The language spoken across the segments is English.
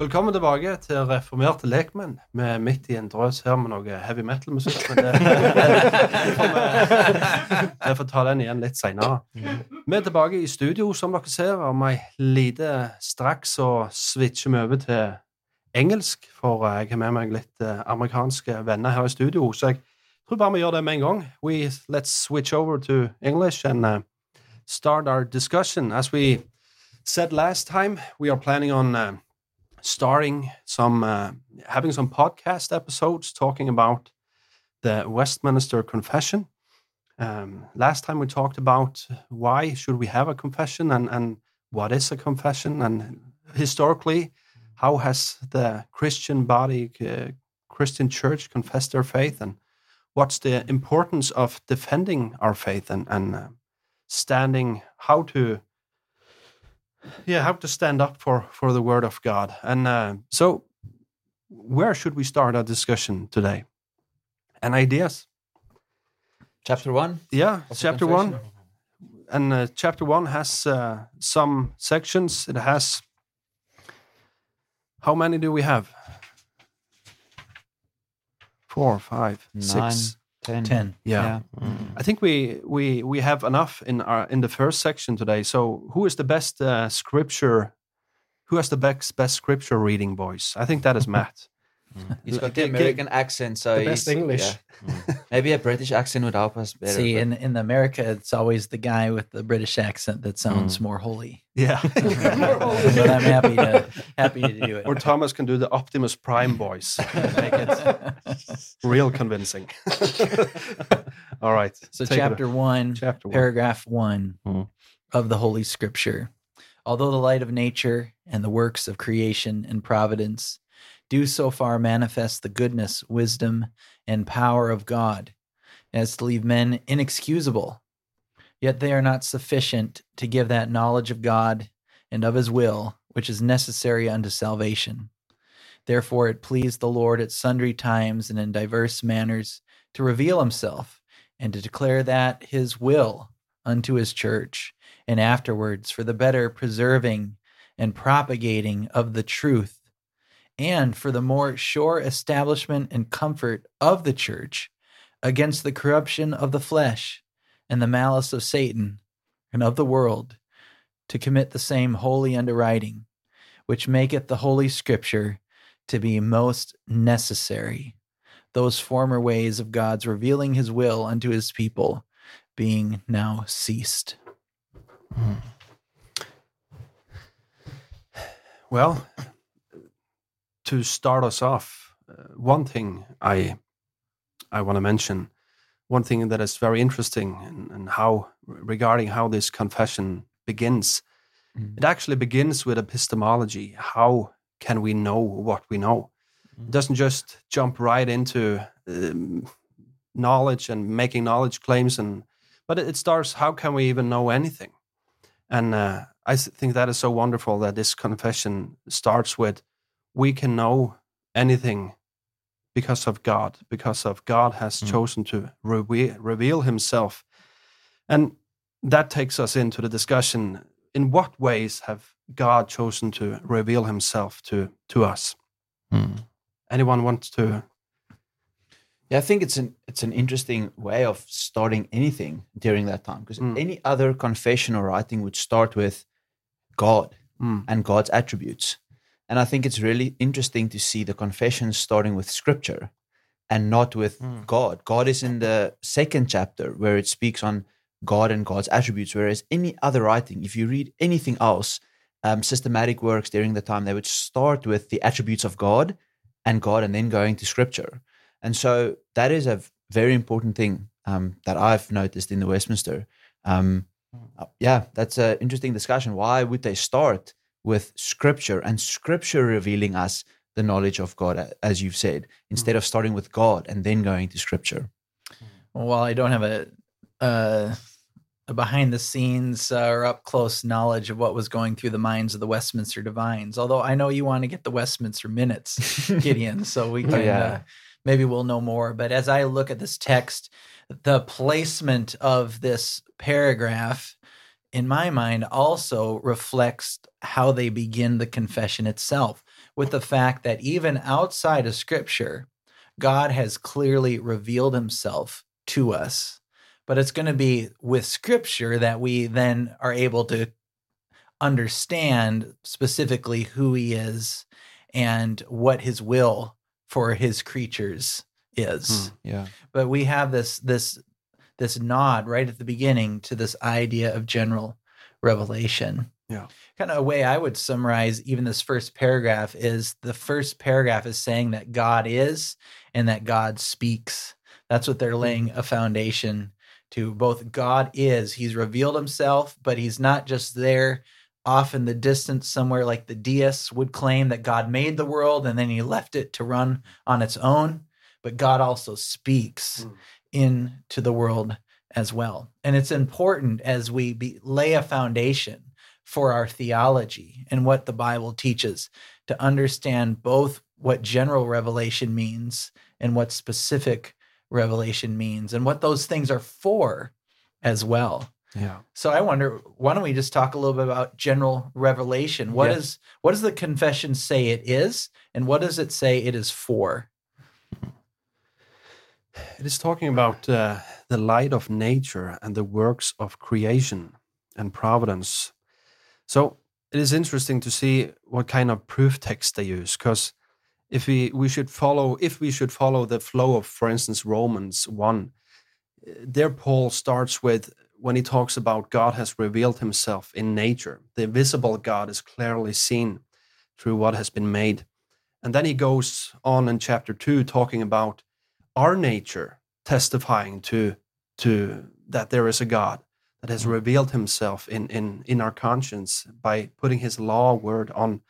Velkommen tilbake til Reformerte lekmenn. Vi er midt i en drøs her med noe heavy metal-musikk. Men det, vi får, ta den igjen litt seinere. Vi er tilbake i studio, som dere ser. Om ei lite straks så switcher vi over til engelsk, for jeg har med meg litt eh, amerikanske venner her i studio. Så jeg tror bare vi gjør det med en gang. We, let's switch over to English and uh, start our discussion. As we said last time, we are planning on uh, starting some, uh, having some podcast episodes talking about the Westminster Confession. Um, last time we talked about why should we have a confession and, and what is a confession and historically how has the Christian body, uh, Christian church confessed their faith and what's the importance of defending our faith and, and uh, standing, how to yeah how to stand up for for the word of god. And uh, so where should we start our discussion today? And ideas? Chapter one. yeah chapter one. And uh, chapter one has uh, some sections. It has how many do we have? Four five six Nine, ten. Ten. yeah. I think we we we have enough in our in the first section today. So, who is the best uh, scripture? Who has the best best scripture reading voice? I think that is Matt. Mm. He's got the Get- get- American accent, so The best he's- English. yeah. Maybe a British accent would help us better. See, but- in, in America, it's always the guy with the British accent that sounds mm. more holy. Yeah. but I'm happy to happy to do it. or Thomas can do the Optimus Prime voice, make it real convincing. All right. So, chapter one, Chapter one. paragraph one Mhm. of the Holy Scripture. Although the light of nature and the works of creation and providence do so far manifest the goodness, wisdom, and power of God as to leave men inexcusable, yet they are not sufficient to give that knowledge of God and of his will which is necessary unto salvation. Therefore, it pleased the Lord at sundry times and in diverse manners to reveal himself and to declare that his will unto his church, and afterwards for the better preserving and propagating of the truth, and for the more sure establishment and comfort of the church against the corruption of the flesh and the malice of Satan and of the world, to commit the same wholly unto writing, which maketh the holy scripture to be most necessary those former ways of God's revealing his will unto his people being now ceased. Hmm. Well, to start us off, uh, one thing I I want to mention one thing that is very interesting and, and how regarding how this confession begins, Mm. it actually begins with epistemology. How can we know what we know? It doesn't just jump right into um, knowledge and making knowledge claims, and but it, it starts. How can we even know anything? And uh, I think that is so wonderful that this confession starts with, "We can know anything because of God, because of God has Mm. chosen to reve- reveal Himself," and that takes us into the discussion: in what ways have God chosen to reveal Himself to to us? Anyone wants to? Yeah, I think it's an it's an interesting way of starting anything during that time because Mm. any other confession or writing would start with God Mm. and God's attributes. And I think it's really interesting to see the confession starting with scripture and not with Mm. God. God is in the second chapter where it speaks on God and God's attributes, whereas any other writing, if you read anything else, um, systematic works during the time, they would start with the attributes of God and God and then going to scripture. And so that is a very important thing um, that I've noticed in the Westminster. Um, uh, yeah, that's an interesting discussion. Why would they start with scripture and scripture revealing us the knowledge of God, as you've said, instead of starting with God and then going to scripture? Well, while I don't have a, uh, a behind the scenes uh, or up close knowledge of what was going through the minds of the Westminster divines, although I know you want to get the Westminster minutes, Gideon, so we Oh, can yeah. uh, maybe we'll know more. But as I look at this text, the placement of this paragraph in my mind also reflects how they begin the confession itself with the fact that even outside of scripture God has clearly revealed himself to us. But it's going to be with scripture that we then are able to understand specifically who he is and what his will for his creatures is. Hmm, yeah. But we have this this this nod right at the beginning to this idea of general revelation. Yeah. Kind of a way I would summarize even this first paragraph is the first paragraph is saying that God is and that God speaks. That's what they're laying a foundation to. Both God is, he's revealed himself, but he's not just there off in the distance somewhere like the deists would claim that God made the world and then he left it to run on its own. But God also speaks Mm. Into the world as well. And it's important as we be, lay a foundation for our theology and what the Bible teaches to understand both what general revelation means and what specific revelation means and what those things are for as well. Yeah. So I wonder, why don't we just talk a little bit about general revelation? What Yes. is what does the confession say it is, and what does it say it is for? It is talking about uh, the light of nature and the works of creation and providence. So it is interesting to see what kind of proof text they use, because if we we should follow if we should follow the flow of, for instance, Romans one, there Paul starts with when he talks about God has revealed Himself in nature. The visible God is clearly seen through what has been made, and then he goes on in chapter two talking about our nature testifying to to that there is a God that has mm-hmm. revealed himself in in in our conscience by putting his law word on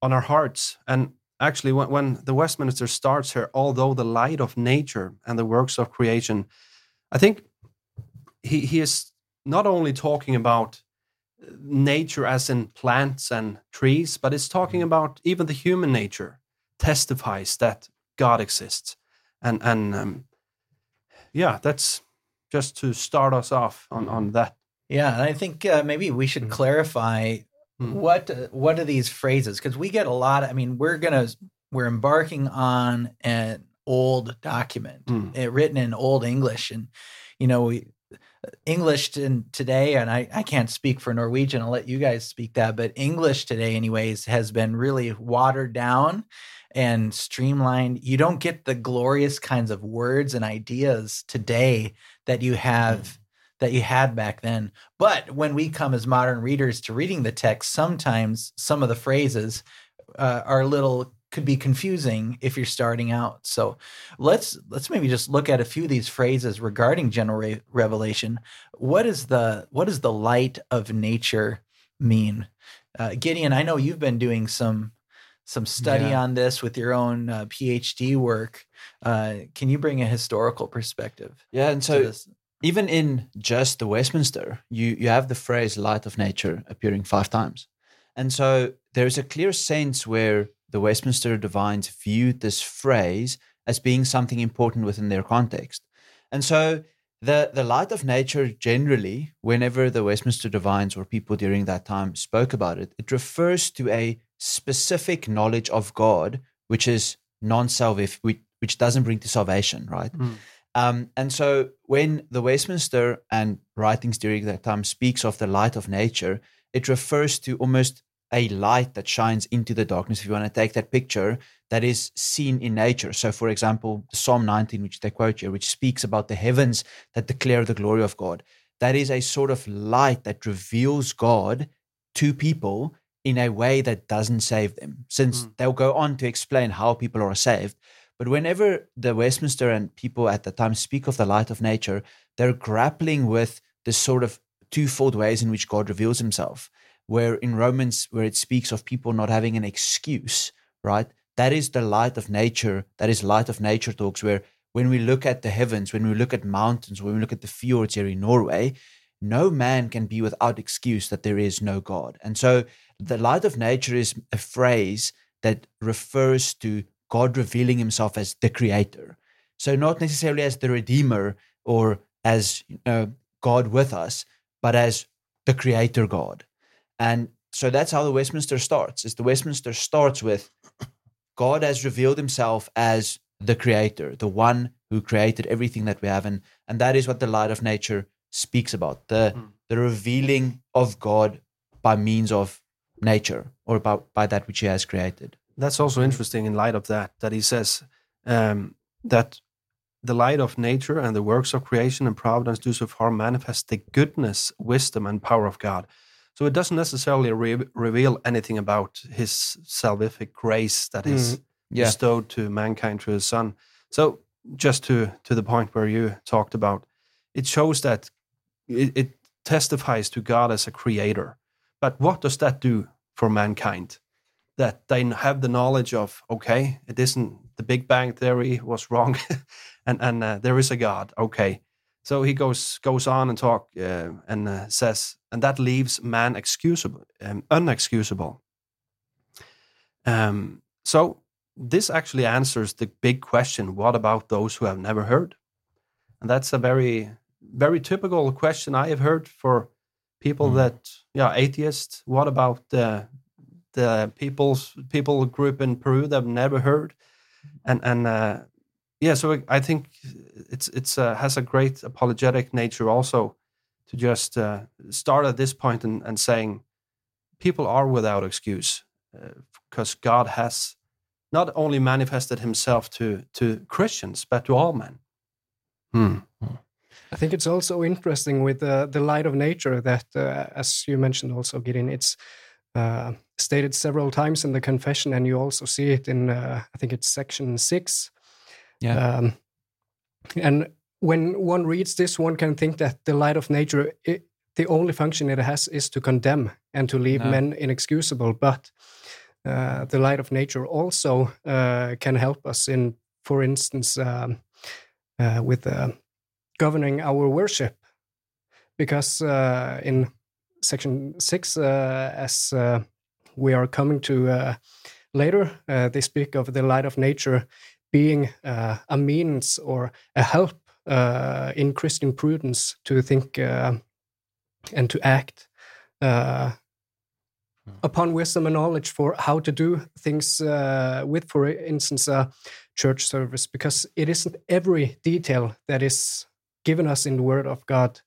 on our hearts. And actually when, when the westminster starts here although the light of nature and the works of creation i think he he is not only talking about nature as in plants and trees but it's talking mm-hmm. about even the human nature testifies that god exists and and um, yeah, that's just to start us off on on that. Yeah, and I think uh, maybe we should Mhm. clarify Mhm. what uh, what are these phrases because we get a lot. I mean, we're gonna we're embarking on an old document Mm. uh, written in old English, and you know we. English today, and I, I can't speak for Norwegian. I'll let you guys speak that. But English today, anyways, has been really watered down and streamlined. You don't get the glorious kinds of words and ideas today that you have that you had back then. But when we come as modern readers to reading the text, sometimes some of the phrases uh, are a little could be confusing if you're starting out. So let's let's maybe just look at a few of these phrases regarding general re- revelation. What is the what does the light of nature mean? Uh, Gideon, I know you've been doing some some study Yeah. on this with your own uh, PhD work. Uh, can you bring a historical perspective Yeah, and so even in just the Westminster, you you have the phrase "light of nature" appearing five times, and so there is a clear sense where the Westminster divines viewed this phrase as being something important within their context, and so the the light of nature generally, whenever the Westminster divines or people during that time spoke about it, it refers to a specific knowledge of God, which is non-salvific, which, which doesn't bring to salvation, right? Um, and so when the Westminster and writings during that time speaks of the light of nature, it refers to almost a light that shines into the darkness. If you want to take that picture that is seen in nature. So, for example, Psalm 19, which they quote here, which speaks about the heavens that declare the glory of God, that is a sort of light that reveals God to people in a way that doesn't save them, since hmm. they'll go on to explain how people are saved. But whenever the Westminster and people at the time speak of the light of nature, they're grappling with this sort of twofold ways in which God reveals himself. Where in Romans, where it speaks of people not having an excuse, right? That is the light of nature. That is light of nature talks, where when we look at the heavens, when we look at mountains, when we look at the fjords here in Norway, no man can be without excuse that there is no God. And so the light of nature is a phrase that refers to God revealing himself as the creator. So not necessarily as the redeemer or as you know God with us, but as the creator God. And so that's how the Westminster starts. Is the Westminster starts with God has revealed himself as the creator, the one who created everything that we have and and that is what the light of nature speaks about. The hmm. the revealing of God by means of nature or by, by that which he has created. That's also interesting in light of that, that he says um, that the light of nature and the works of creation and providence do so far manifest the goodness, wisdom, and power of God. So it doesn't necessarily re- reveal anything about his salvific grace that is Yeah. bestowed to mankind through his Son. So just to to the point where you talked about, it shows that it, it testifies to God as a creator. But what does that do for mankind? That they have the knowledge of okay, it isn't the Big Bang theory was wrong, and and uh, there is a God. Okay, so he goes goes on and talk uh, and uh, says, and that leaves man excusable, um, unexcusable. Um, so this actually answers the big question: What about those who have never heard? And that's a very very typical question I have heard for people that yeah atheists. What about the the people's people group in Peru that have never heard? And and uh, yeah, so I think it's it's uh, has a great apologetic nature also to just uh, start at this point and, and saying people are without excuse because God has not only manifested Himself to to Christians but to all men. Hmm. I think it's also interesting with uh, the light of nature that, uh, as you mentioned, also Gideon, it's uh, stated several times in the confession, and you also see it in, uh, I think it's section six. Yeah. Um, and when one reads this, one can think that the light of nature, it, the only function it has is to condemn and to leave No. men inexcusable. But uh, the light of nature also uh, can help us in, for instance, um, uh, with uh, governing our worship. Because uh, in section six, uh, as uh, we are coming to uh, later, uh, they speak of the light of nature being uh, a means or a help uh, in Christian prudence to think and to act uh, upon wisdom and knowledge for how to do things uh, with, for instance, a church service, because it isn't every detail that is given us in the Word of God,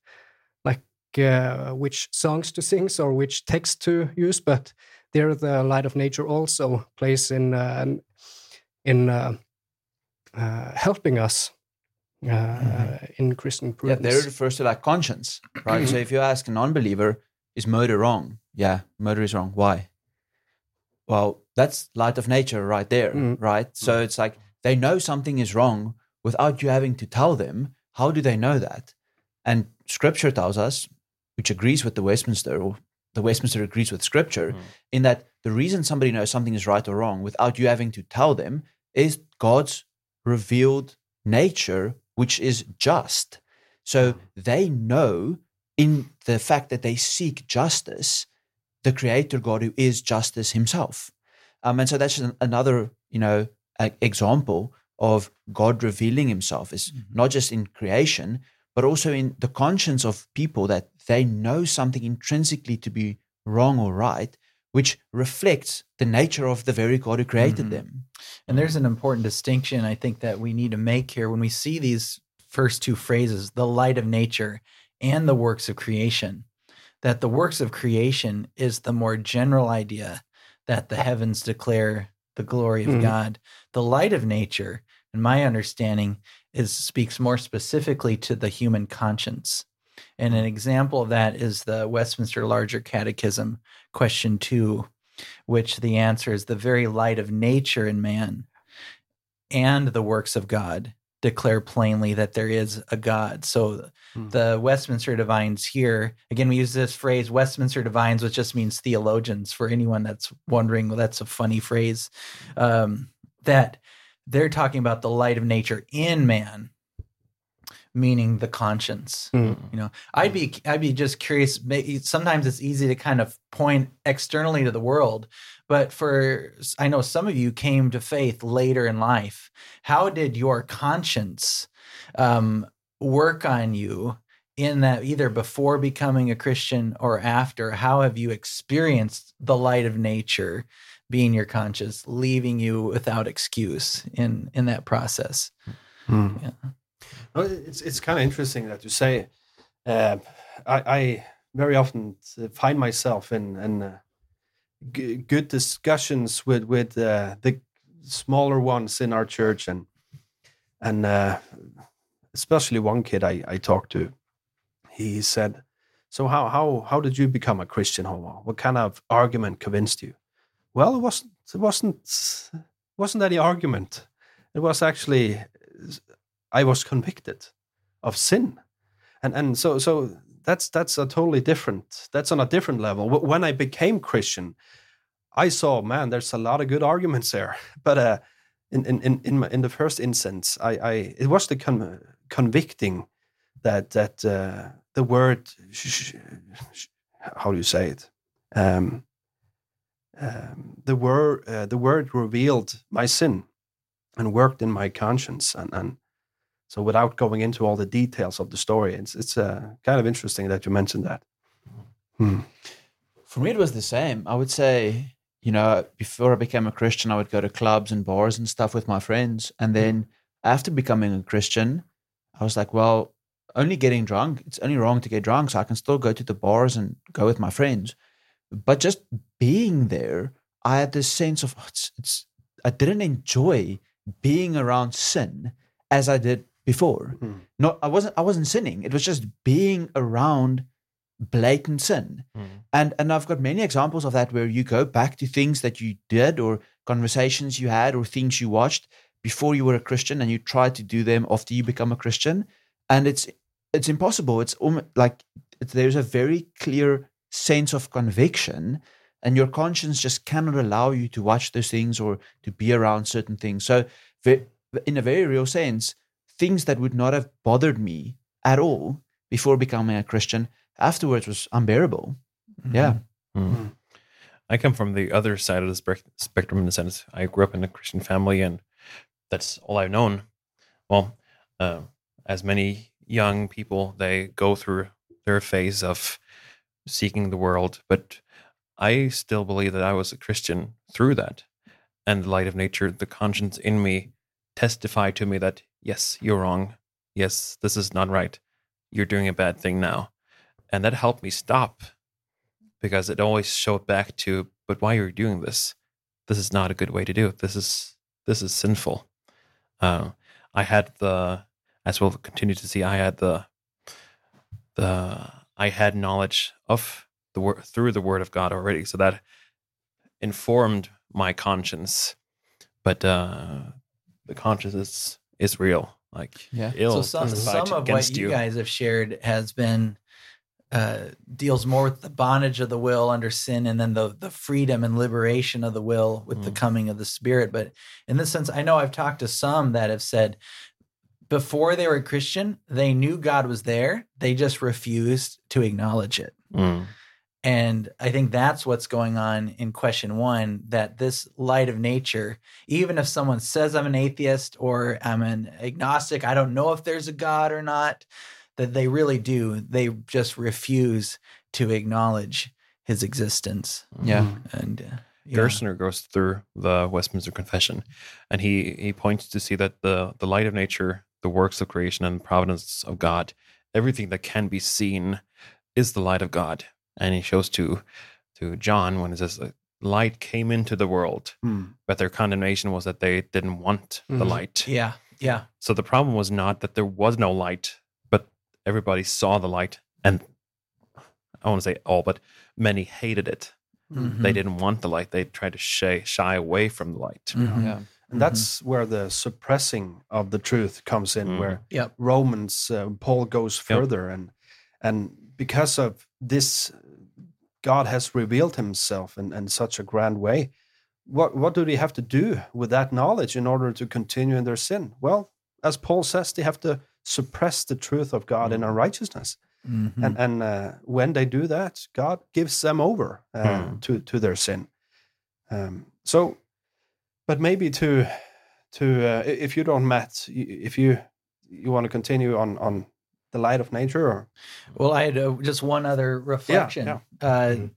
like uh, which songs to sing or which text to use, but there the light of nature also plays in uh, in uh, uh, helping us uh, in Christian Yeah, prudence. there it refers to like conscience, right? so if you ask a non-believer, is murder wrong? Yeah, murder is wrong. Why? Well, That's light of nature right there, Mm. right? So it's like they know something is wrong without you having to tell them. How do they know that? And scripture tells us, which agrees with the Westminster, or the Westminster agrees with scripture, in that the reason somebody knows something is right or wrong without you having to tell them is God's revealed nature, which is just. So they know in the fact that they seek justice, the creator God who is justice himself. Um, and so that's an, another, you know, example of God revealing himself is not just in creation, but also in the conscience of people that they know something intrinsically to be wrong or right, which reflects the nature of the very God who created Mhm. them. And there's an important distinction I think that we need to make here when we see these first two phrases, the light of nature and the works of creation, that the works of creation is the more general idea that the heavens declare the glory of Mhm. God. The light of nature, in my understanding, is speaks more specifically to the human conscience. And an example of that is the Westminster Larger Catechism, question two, which the answer is the very light of nature in man and the works of God declare plainly that there is a God. So Hmm. the Westminster Divines here, again, we use this phrase Westminster Divines, which just means theologians for anyone that's wondering. Well, that's a funny phrase. Um, that they're talking about the light of nature in man, meaning the conscience Mm. you know? I'd be i'd be just curious sometimes it's easy to kind of point externally to the world but for i know some of you came to faith later in life. How did your conscience um, work on you in that either before becoming a christian or after? How have you experienced the light of nature being your conscience leaving you without excuse in in that process Yeah. No, it's it's kind of interesting that you say. Uh, I, I very often find myself in in uh, g- good discussions with with uh, the smaller ones in our church, and and uh, especially one kid I, I talked to. He said, "So how how how did you become a Christian, Homo? What kind of argument convinced you?" Well, it wasn't it wasn't wasn't any argument. It was actually I was convicted of sin, and and so so that's that's a totally different. That's on a different level. When I became Christian, I saw man, there's a lot of good arguments there, but uh, in in in in, my, in the first instance, I I it was the con- convicting that that uh, the word how do you say it um, um, the word uh, the word revealed my sin and worked in my conscience and and so without going into all the details of the story it's it's uh, kind of interesting that you mentioned that Hmm. For me, it was the same. I would say, you know, before I became a Christian, I would go to clubs and bars and stuff with my friends. And then after becoming a Christian, I was like, well, only getting drunk, it's only wrong to get drunk. So I can still go to the bars and go with my friends. But just being there, I had this sense of, oh, it's, it's, I didn't enjoy being around sin as I did before. Hmm. Not, I wasn't, I wasn't sinning. It was just being around blatant sin. And and I've got many examples of that where you go back to things that you did or conversations you had or things you watched before you were a Christian and you try to do them after you become a Christian and it's it's impossible it's almost like it's, there's a very clear sense of conviction and your conscience just cannot allow you to watch those things or to be around certain things. So in a very real sense things that would not have bothered me at all before becoming a Christian afterwards was unbearable. Yeah. Mm. I come from the other side of the spec- spectrum in the sense I grew up in a Christian family, and that's all I've known. Well, uh, as many young people, they go through their phase of seeking the world, but I still believe that I was a Christian through that. And the light of nature, the conscience in me, testified to me that yes, you're wrong. Yes, this is not right. You're doing a bad thing now, and that helped me stop because it always showed back to but why are you doing this this is not a good way to do it this is this is sinful uh, i had the as we'll continue to see i had the the i had knowledge of the word through the word of god already so that informed my conscience, but uh, the conscience is is real. Like Yeah. it'll so some, some of what against you guys have shared has been uh, deals more with the bondage of the will under sin and then the the freedom and liberation of the will with the Mm. coming of the spirit but in this sense i know i've talked to some that have said before they were christian they knew god was there they just refused to acknowledge it Mm. and I think that's what's going on in question one that this light of nature, even if someone says I'm an atheist or I'm an agnostic, I don't know if there's a God or not, that they really do. They just refuse to acknowledge his existence. Yeah. And uh, yeah. Gerstner goes through the Westminster Confession, and he he points to see that the the light of nature, the works of creation, and providence of God, everything that can be seen, is the light of God. And he shows to to John when it says light came into the world, Hmm. but their condemnation was that they didn't want the Mhm. light. Yeah. Yeah. So the problem was not that there was no light, but everybody saw the light, and I want to say all, but many hated it. Mhm. They didn't want the light. They tried to shy shy away from the light. Mhm. Yeah. And that's where the suppressing of the truth comes in, Mm. where Yep. Romans uh, Paul goes Yep. further, and and because of this, God has revealed Himself in, in such a grand way. What what do they have to do with that knowledge in order to continue in their sin? Well, as Paul says, they have to suppress the truth of God in unrighteousness, and and uh, when they do that, God gives them over uh, Hmm. to to their sin. Um, so, but maybe to to uh, if you don't, Matt, if you you want to continue on on the light of nature, or Well, I had uh, just one other reflection. yeah. Uh, Mhm.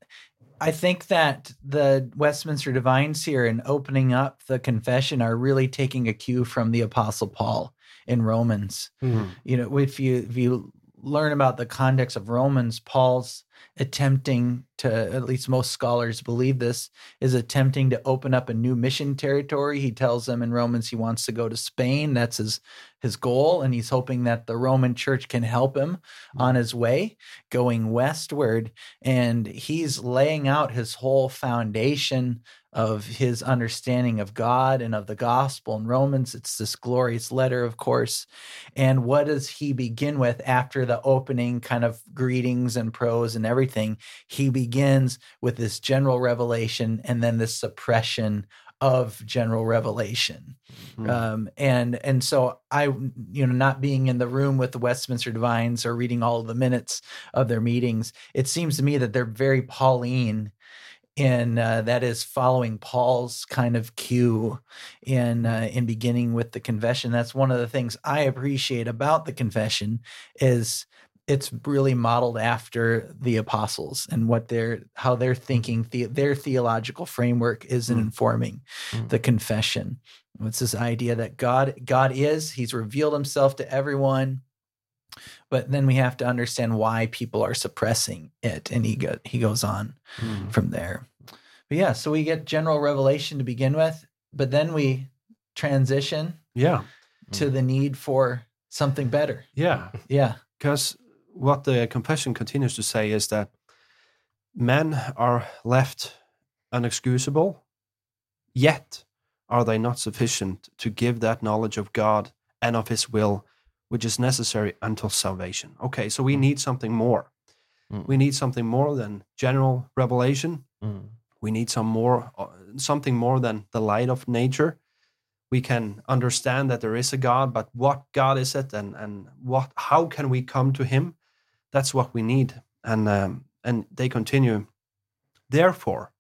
I think that the Westminster Divines here and opening up the confession are really taking a cue from the Apostle Paul in Romans. Mhm. You know, if you if you learn about the context of Romans, Paul's attempting to, at least most scholars believe this, is attempting to open up a new mission territory. He tells them in Romans he wants to go to Spain. That's his his goal, and he's hoping that the Roman Church can help him hmm. on his way going westward. And he's laying out his whole foundation of his understanding of God and of the gospel in Romans. It's this glorious letter, of course. And what does he begin with after the opening kind of greetings and prose and everything? He begins with this general revelation and then this suppression of general revelation. Hmm. Um, and and so I, you know, not being in the room with the Westminster Divines or reading all the minutes of their meetings, it seems to me that they're very Pauline in uh, that is following Paul's kind of cue in uh, in beginning with the confession. That's one of the things I appreciate about the confession is it's really modeled after the apostles and what they're how they're thinking the, their theological framework is in Mm. informing Mm. the confession it's this idea that god god is he's revealed himself to everyone but then we have to understand why people are suppressing it and he go, he goes on Hmm. from there. But yeah so we get general revelation to begin with but then we transition yeah, to the need for something better. Yeah, yeah. Because what the confession continues to say is that men are left unexcusable, yet are they not sufficient to give that knowledge of God and of His will, which is necessary until salvation. Okay, so we need something more. Mm. We need something more than general revelation. Mm. We need some more, uh, something more than the light of nature. We can understand that there is a God, but what God is it, and and what? How can we come to Him? That's what we need. And um, and they continue. Therefore,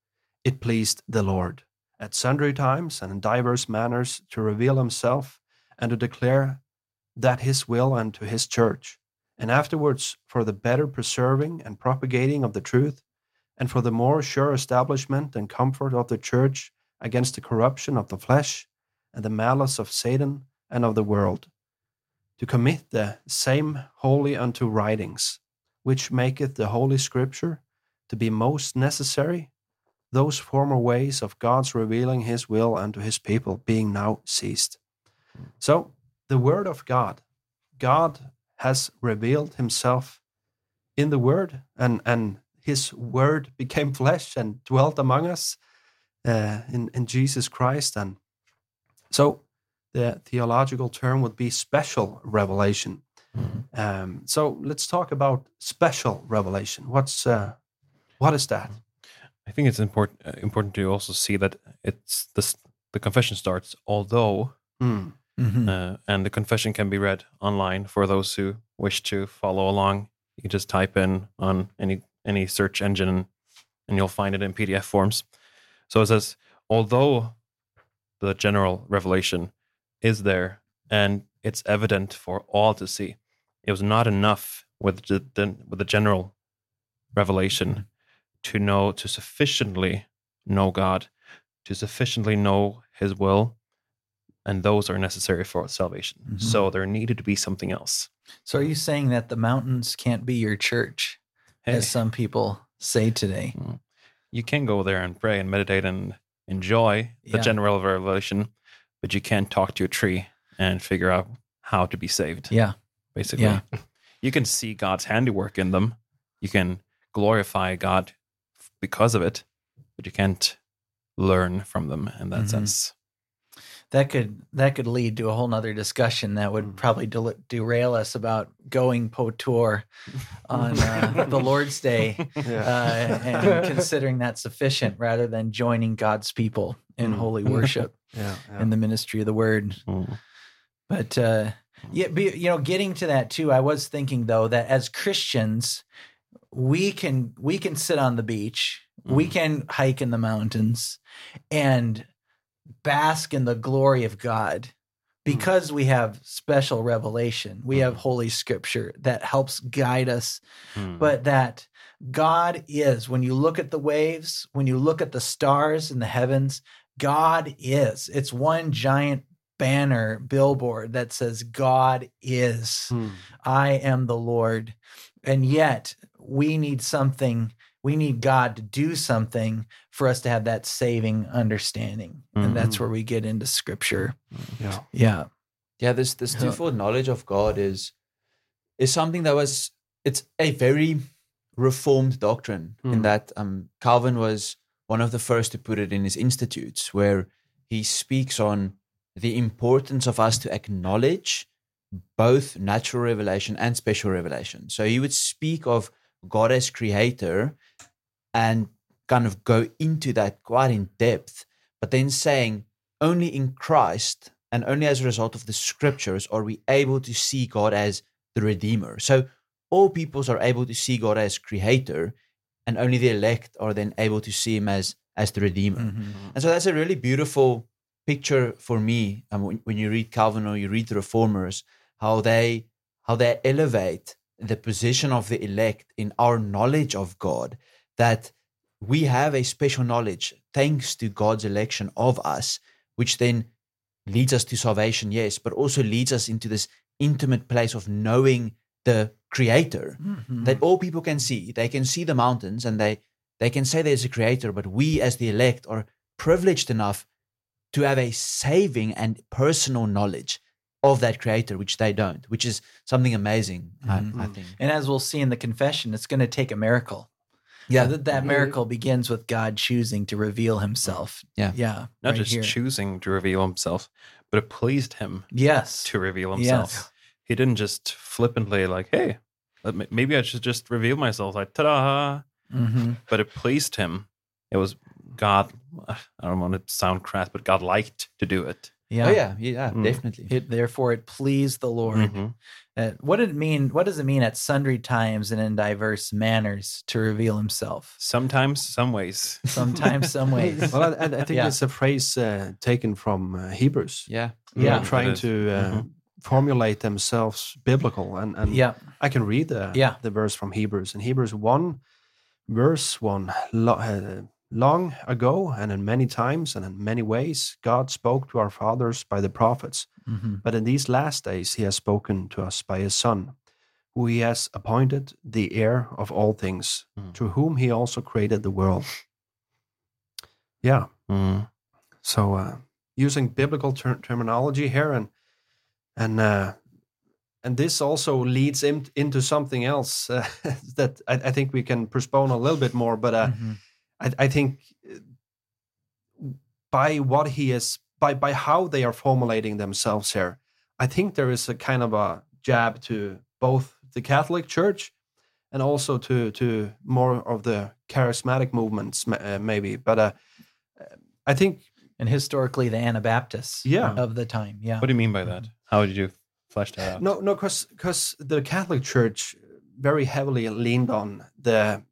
it pleased the Lord at sundry times and in divers manners to reveal Himself and to declare that His will unto His church, and afterwards for the better preserving and propagating of the truth and for the more sure establishment and comfort of the church against the corruption of the flesh and the malice of Satan and of the world, to commit the same wholly unto writings, which maketh the Holy Scripture to be most necessary, those former ways of God's revealing his will unto his people being now ceased. So, the Word of God, God has revealed himself in the Word, and, and his Word became flesh and dwelt among us. uh, in in Jesus Christ, and so the theological term would be special revelation. Um, so let's talk about special revelation. What's uh, what is that? I think it's important uh, important to also see that it's this the confession starts although Hmm. Mhm. uh, and the confession can be read online for those who wish to follow along. You can just type in on any any search engine and you'll find it in PDF forms. So it says although the general revelation is there and it's evident for all to see, it was not enough with the, the with the general revelation to know to sufficiently know God, to sufficiently know His will, and those are necessary for salvation. Mhm. So there needed to be something else. So are you saying that the mountains can't be your church, Hey, as some people say today? you can go there and pray and meditate and enjoy the Yeah. general revelation, but you can't talk to a tree and figure out how to be saved. Yeah. basically. Yeah. You can see God's handiwork in them. You can glorify God because of it, but you can't learn from them in that Mhm. sense. That could that could lead to a whole nother discussion that would probably del- derail us about going po tour on uh, the Lord's Day uh, and considering that sufficient rather than joining God's people in Mm. holy worship yeah, yeah. in the ministry of the word. Mm. But uh, yeah, be, you know, getting to that too, I was thinking though that as Christians, we can we can sit on the beach, we Mhm. can hike in the mountains, and bask in the glory of God because we have special revelation. We have Holy Scripture that helps guide us Mm. but that God is, when you look at the waves, when you look at the stars in the heavens, God is. It's one giant banner billboard that says, God is. Hmm. I am the Lord. And yet we need something, we need God to do something for us to have that saving understanding. And that's where we get into scripture. yeah. Yeah. Yeah, this this Yeah. twofold knowledge of God is is something that was it's a very reformed doctrine in Mm. that um, Calvin was one of the first to put it in his institutes, where he speaks on the importance of us to acknowledge both natural revelation and special revelation. So he would speak of God as creator and kind of go into that quite in depth, but then saying only in Christ and only as a result of the scriptures are we able to see God as the Redeemer. So all peoples are able to see God as creator, and only the elect are then able to see him as as the Redeemer. Mhm. And so that's a really beautiful picture for me. Um, when, when you read Calvin or you read the Reformers, how they how they elevate the position of the elect in our knowledge of God, that we have a special knowledge thanks to God's election of us, which then leads us to salvation, yes, but also leads us into this intimate place of knowing the Creator Mhm. that all people can see. They can see the mountains and they they can say there's a creator, but we as the elect are privileged enough to have a saving and personal knowledge of that creator, which they don't, which is something amazing, I, I think. And as we'll see in the confession, it's going to take a miracle. Yeah. So that, that miracle begins with God choosing to reveal himself. Yeah. Yeah. Not right just here. choosing to reveal himself, but it pleased him Yes. to reveal himself. Yes. He didn't just flippantly like, "Hey, maybe I should just reveal myself." Like, ta-da! hmm But it pleased him. It was God. I don't want to sound crass, but God liked to do it. Yeah. Oh yeah, yeah, Mm. definitely. It, therefore, it pleased the Lord. Mhm. Uh, what did it mean? What does it mean at sundry times and in diverse manners to reveal himself? Sometimes, some ways. Sometimes, some ways. Well, I, I think Yeah. it's a phrase uh, taken from uh, Hebrews. yeah. They Yeah. trying to uh, Mhm. formulate themselves biblical, and, and Yeah. I can read the Yeah. the verse from Hebrews. In Hebrews one, verse one, lo- uh, long ago, and in many times and in many ways, God spoke to our fathers by the prophets. Mhm. But in these last days, He has spoken to us by His Son, who He has appointed the heir of all things, Mm. through whom He also created the world. Yeah. Mm. So uh, using biblical ter- terminology here, and and uh, and this also leads in, into something else uh, that I, I think we can postpone a little bit more. But uh, Mhm. I, I think uh, by what he is by by how they are formulating themselves here, I think there is a kind of a jab to both the Catholic Church and also to to more of the charismatic movements, uh, maybe. But uh, I think and historically the Anabaptists Yeah. of the time. Yeah. What do you mean by that? How did you flesh that out? No, no, because because the Catholic Church very heavily leaned on the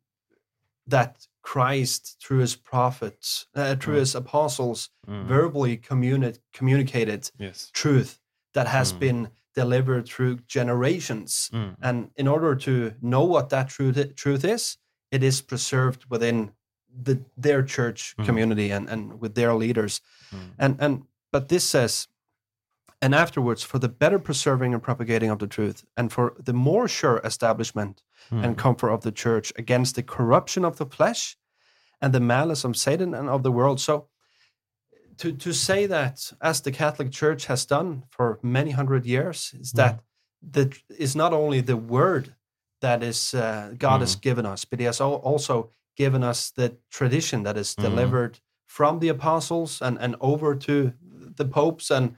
that Christ through his prophets, uh, through Mm. his apostles, Mm, verbally communi- communicated yes. truth that has Mm. been delivered through generations. Mm, And in order to know what that truth truth is, it is preserved within the their church Mhm. community and, and with their leaders. mm, And and but this says, and afterwards for the better preserving and propagating of the truth, and for the more sure establishment and mm, comfort of the church against the corruption of the flesh and the malice of Satan and of the world. So to to say that as the Catholic Church has done for many hundred years is that that is not only the word that is uh, God has given us, but He has also given us the tradition that is Mhm. delivered from the apostles and and over to the popes and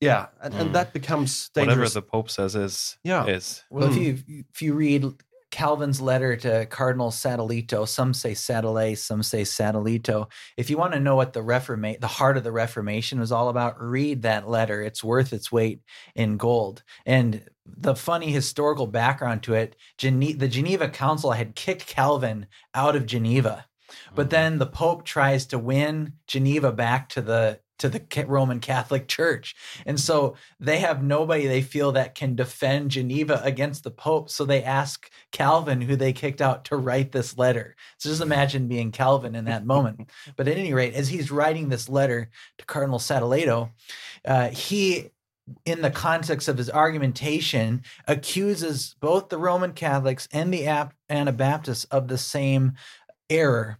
yeah, and, Mm. and that becomes Whatever the Pope says is Yeah. is. Well, Hmm. if you if you read Calvin's letter to Cardinal Sadoleto, some say Satellite, some say Satellito. If you want to know what the Reforma- the heart of the Reformation was all about, read that letter. It's worth its weight in gold. And the funny historical background to it, Gene- the Geneva Council had kicked Calvin out of Geneva. But then the Pope tries to win Geneva back to the to the Roman Catholic Church. And so they have nobody they feel that can defend Geneva against the Pope. So they ask Calvin, who they kicked out, to write this letter. So just imagine being Calvin in that moment. but at any rate, as he's writing this letter to Cardinal Sadoleto, uh, he in the context of his argumentation, accuses both the Roman Catholics and the Anabaptists of the same error.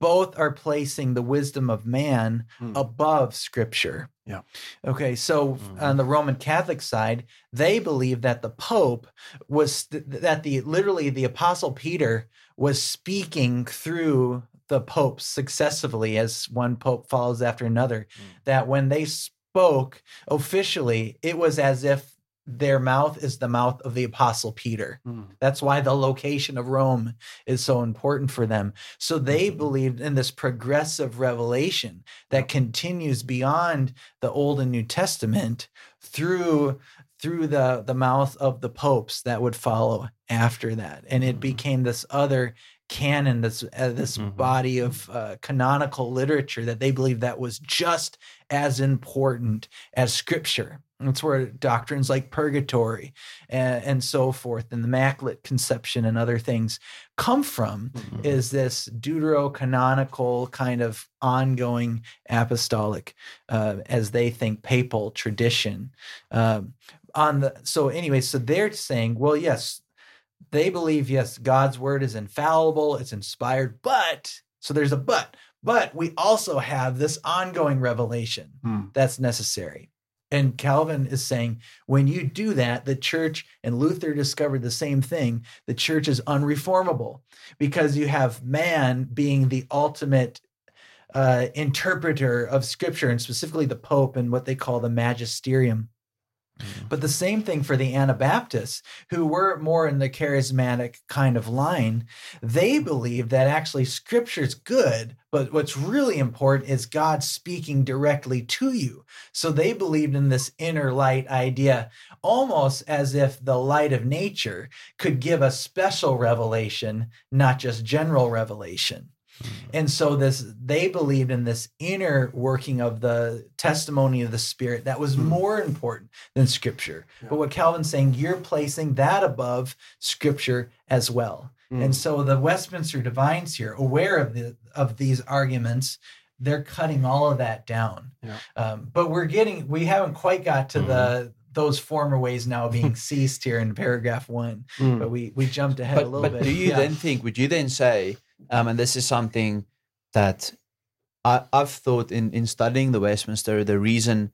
Both are placing the wisdom of man Hmm. above Scripture. Yeah. Okay, so Mhm. on the Roman Catholic side, they believe that the Pope was th- that the literally the Apostle Peter was speaking through the popes successively as one pope follows after another. That when they spoke officially, it was as if their mouth is the mouth of the Apostle Peter. Mm. That's why the location of Rome is so important for them. So they believed in this progressive revelation that continues beyond the Old and New Testament through through the the mouth of the popes that would follow after that, and it Mhm. became this other canon, this uh, this Mhm. body of uh, canonical literature that they believe that was just as important as Scripture. That's where doctrines like purgatory and, and so forth, and the Immaculate Conception and other things come from. Mhm. Is this deuterocanonical kind of ongoing apostolic, uh, as they think, papal tradition? Um, on the so anyway, so they're saying, well, yes, they believe yes, God's word is infallible, it's inspired, but so there's a but, but we also have this ongoing revelation Hmm. that's necessary. And Calvin is saying, when you do that, the church and Luther discovered the same thing. The church is unreformable because you have man being the ultimate uh, interpreter of scripture, and specifically the Pope and what they call the magisterium. Mm-hmm. But the same thing for the Anabaptists, who were more in the charismatic kind of line. They believe that actually scripture's good, but what's really important is God speaking directly to you. So they believed in this inner light idea, almost as if the light of nature could give a special revelation, not just general revelation. And so this they believed in this inner working of the testimony of the spirit that was Hmm. more important than scripture. Yeah. But what Calvin's saying, you're placing that above scripture as well. Mm. And so the Westminster Divines here, aware of the of these arguments, they're cutting all of that down. Yeah. Um, but we're getting we haven't quite got to Mhm. the those former ways now being ceased here in paragraph one. Mm. But we we jumped ahead a But, little but bit. do you Yeah. then think, would you then say, um, and this is something that I, I've thought in, in studying the Westminster, the reason,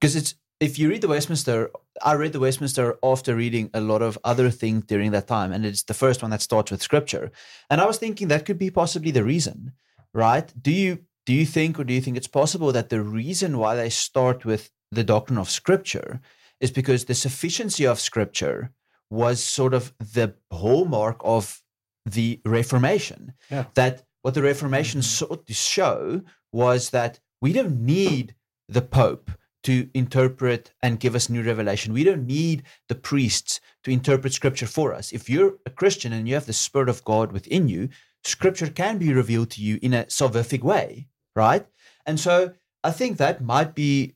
because it's, if you read the Westminster, I read the Westminster after reading a lot of other things during that time, and it's the first one that starts with scripture. And I was thinking that could be possibly the reason, right? Do you do you think or do you think it's possible that the reason why they start with the doctrine of scripture is because the sufficiency of scripture was sort of the hallmark of the reformation. Yeah. that what the reformation sought to show was that we don't need the pope to interpret and give us new revelation. We don't need the priests to interpret scripture for us. If you're a christian and you have the spirit of god within you scripture can be revealed to you in a salvific way right? And so i think that might be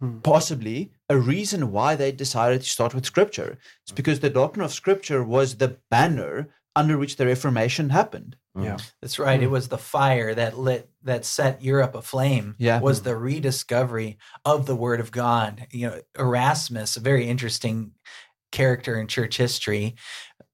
Hmm. possibly a reason why they decided to start with scripture. It's because the doctrine of scripture was the banner under which the reformation happened mm. Yeah. That's right. It mm. was the fire that lit that set Europe aflame. Yeah. Was the rediscovery of the Word of God. You know, Erasmus, a very interesting character in church history,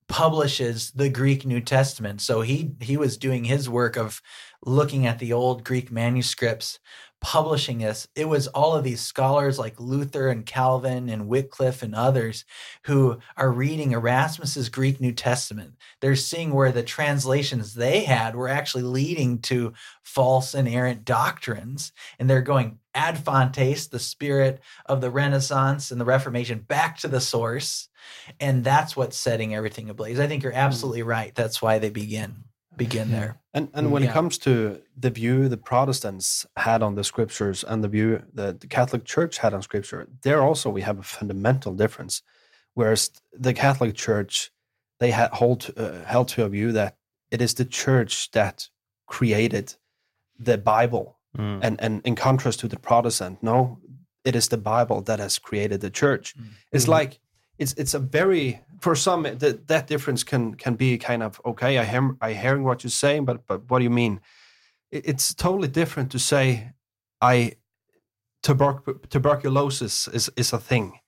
publishes the Greek New Testament. So he he was doing his work of looking at the old Greek manuscripts, publishing this. It was all of these scholars like Luther and Calvin and Wycliffe and others who are reading Erasmus's Greek New Testament. They're seeing where the translations they had were actually leading to false and errant doctrines. And they're going ad fontes, the spirit of the Renaissance and the Reformation, back to the source. And that's what's setting everything ablaze. I think you're hmm. absolutely right. That's why they begin begin there. And and when Yeah. it comes to the view the Protestants had on the scriptures and the view that the Catholic Church had on scripture, there also we have a fundamental difference. Whereas the Catholic Church, they had hold uh, held to a view that it is the church that created the Bible, Mm. and and in contrast to the Protestant, no, it is the Bible that has created the church. Mm. It's like it's it's a very for some that that difference can can be kind of okay. I hear I hearing what you're saying, but but what do you mean? It- It's totally different to say I tuberc- tuberculosis is is a thing.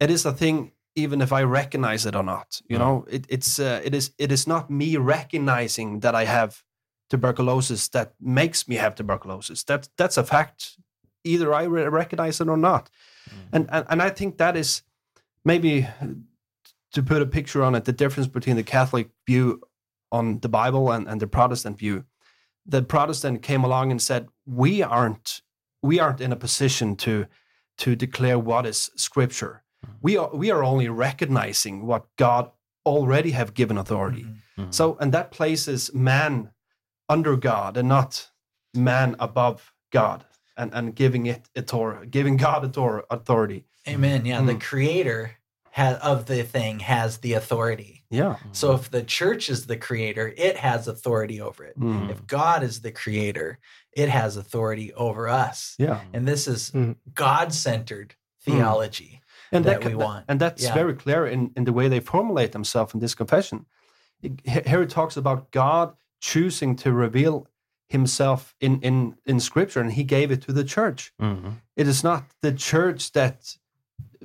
It is a thing even if I recognize it or not. You Mm. know, it, it's uh, it is it is not me recognizing that I have tuberculosis that makes me have tuberculosis. That that's a fact. Either I re- recognize it or not, and, and and I think that is maybe to put a picture on it, the difference between the Catholic view on the Bible and, and the Protestant view. The Protestant came along and said, "We aren't we aren't in a position to to declare what is Scripture. We are we are only recognizing what God already have given authority. Mm-hmm. Mhm. So, and that places man under God and not man above God, and and giving it authority, giving God author- authority. Amen. Yeah, the Mm. creator ha- of the thing has the authority. Yeah. So if the church is the creator, it has authority over it. Mm. If God is the creator, it has authority over us. Yeah. And this is Mm. God-centered theology. and that that, we want. and that's Yeah. very clear in, in the way they formulate themselves in this confession. Here it talks about God choosing to reveal himself in, in, in scripture and he gave it to the church. Mhm. It is not the church that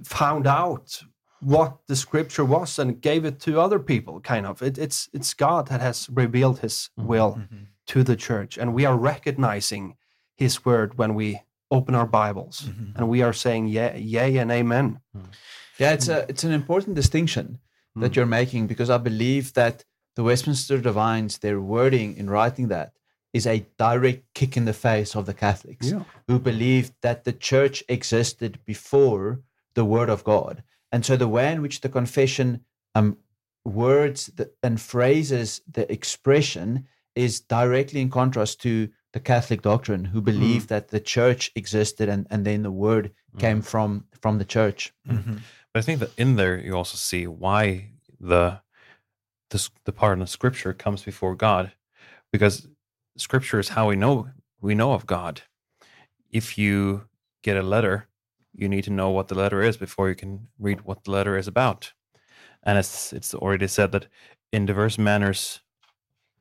found out what the scripture was and gave it to other people, kind of. It, it's it's God that has revealed his Mhm. will Mhm. to the church. And we are recognizing his word when we open our Bibles. Mhm. And we are saying yea, yea and amen. Yeah, it's a it's an important distinction that Mm. you're making because I believe that the Westminster Divines, their wording in writing that is a direct kick in the face of the Catholics Yeah. who believed that the church existed before the word of God. And so the way in which the confession um words the, and phrases the expression is directly in contrast to the Catholic doctrine who believe that the church existed and, and then the word came from from the church. Mhm. But I think that in there you also see why the the the part of the Scripture comes before God, because Scripture is how we know we know of God. If you get a letter, you need to know what the letter is before you can read what the letter is about. And it's it's already said that in diverse manners,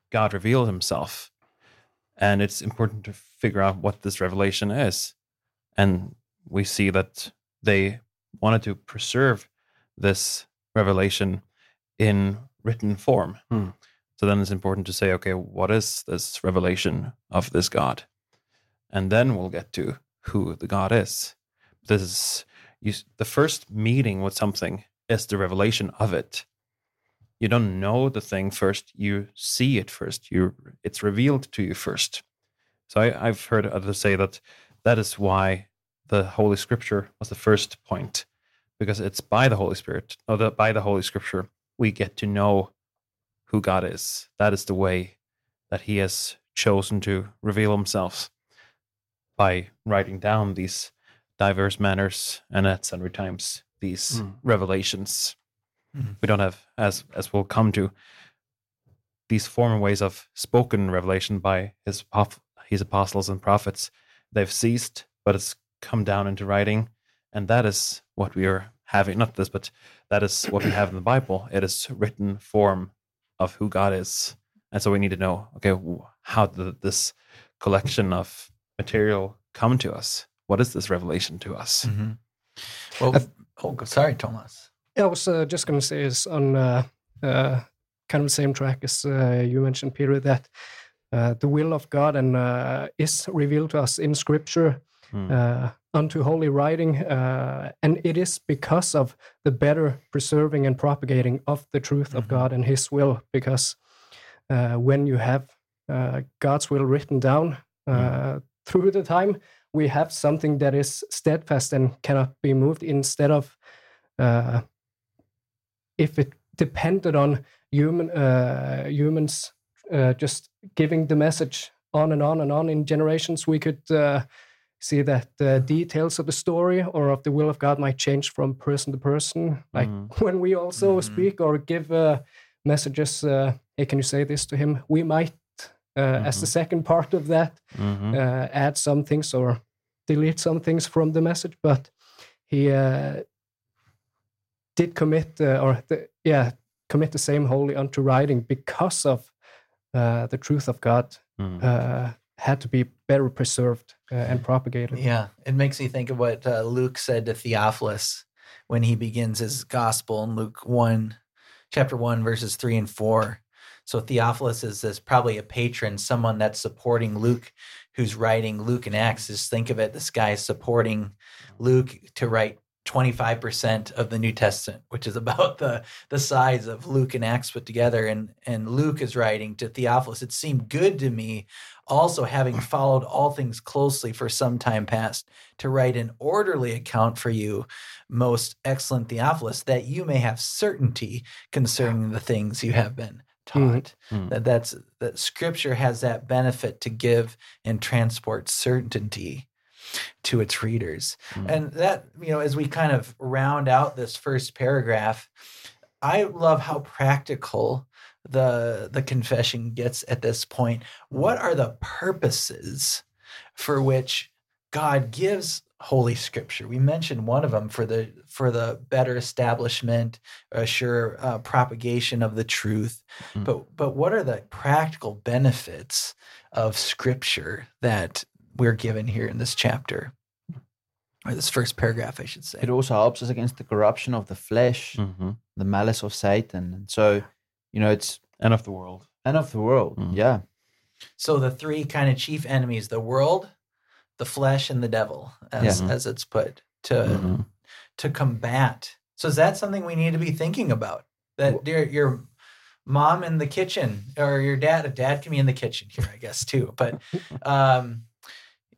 God revealed Himself, and it's important to figure out what this revelation is. And we see that they wanted to preserve this revelation in written form. Hmm. So then it's important to say, okay, what is this revelation of this God? And then we'll get to who the God is. This is you, the first meeting with something is the revelation of it. You don't know the thing first; you see it first. You it's revealed to you first. So I, I've heard others say that that is why the Holy Scripture was the first point, because it's by the Holy Spirit, or the, by the Holy Scripture, we get to know who God is. That is the way that He has chosen to reveal Himself by writing down these diverse manners and at sundry times these Mm. revelations. Mhm. We don't have, as as we'll come to, these former ways of spoken revelation by his his apostles and prophets. They've ceased, but it's come down into writing, and that is what we are having. Not this, but that is what we have in the Bible. It is written form of who God is, and so we need to know. Okay, how did this collection of material come to us? What is this revelation to us? Mhm. Well, oh, sorry, Thomas. Yeah, I was uh, just going to say is on uh, uh, kind of the same track as uh, you mentioned, Peter, that uh, the will of God and uh, is revealed to us in Scripture uh, unto holy writing, uh, and it is because of the better preserving and propagating of the truth of Mhm. God and His will. Because uh, when you have uh, God's will written down uh, through the time, we have something that is steadfast and cannot be moved. Instead of uh, if it depended on human uh, humans uh, just giving the message on and on and on in generations, we could uh, see that the details of the story or of the will of God might change from person to person. Like Mhm. when we also Mhm. speak or give uh, messages, uh, hey, can you say this to him? We might, uh, as the second part of that, Mhm. uh, add some things or delete some things from the message, but he uh, did commit uh, or the, yeah commit the same wholly unto writing because of uh, the truth of God uh, had to be better preserved uh, and propagated. Yeah, it makes me think of what uh, Luke said to Theophilus when he begins his gospel in Luke 1, chapter 1, verses 3 and 4. So Theophilus is probably a patron, someone that's supporting Luke, who's writing Luke and Acts. Just think of it, this guy is supporting Luke to write 25% of the New Testament, which is about the the size of Luke and Acts put together. And and Luke is writing to Theophilus. It seemed good to me, also having followed all things closely for some time past, to write an orderly account for you, most excellent Theophilus, that you may have certainty concerning the things you have been taught. Mhm. That that's that Scripture has that benefit to give and transport certainty to its readers. Mm. And that, you know, as we kind of round out this first paragraph, I love how practical the the confession gets at this point. What are the purposes for which God gives holy scripture? We mentioned one of them for the for the better establishment, sure uh, propagation of the truth. Mm. But but what are the practical benefits of scripture that we're given here in this chapter? Or this first paragraph, I should say. It also helps us against the corruption of the flesh, Mhm. the malice of Satan. And so, you know, it's And of the world. end of the world. Mm. Yeah. So the three kind of chief enemies: the world, the flesh, and the devil, as Yeah. as it's put to Mhm. to combat. So is that something we need to be thinking about? That your your mom in the kitchen or your dad, a dad can be in the kitchen here, I guess too. But um,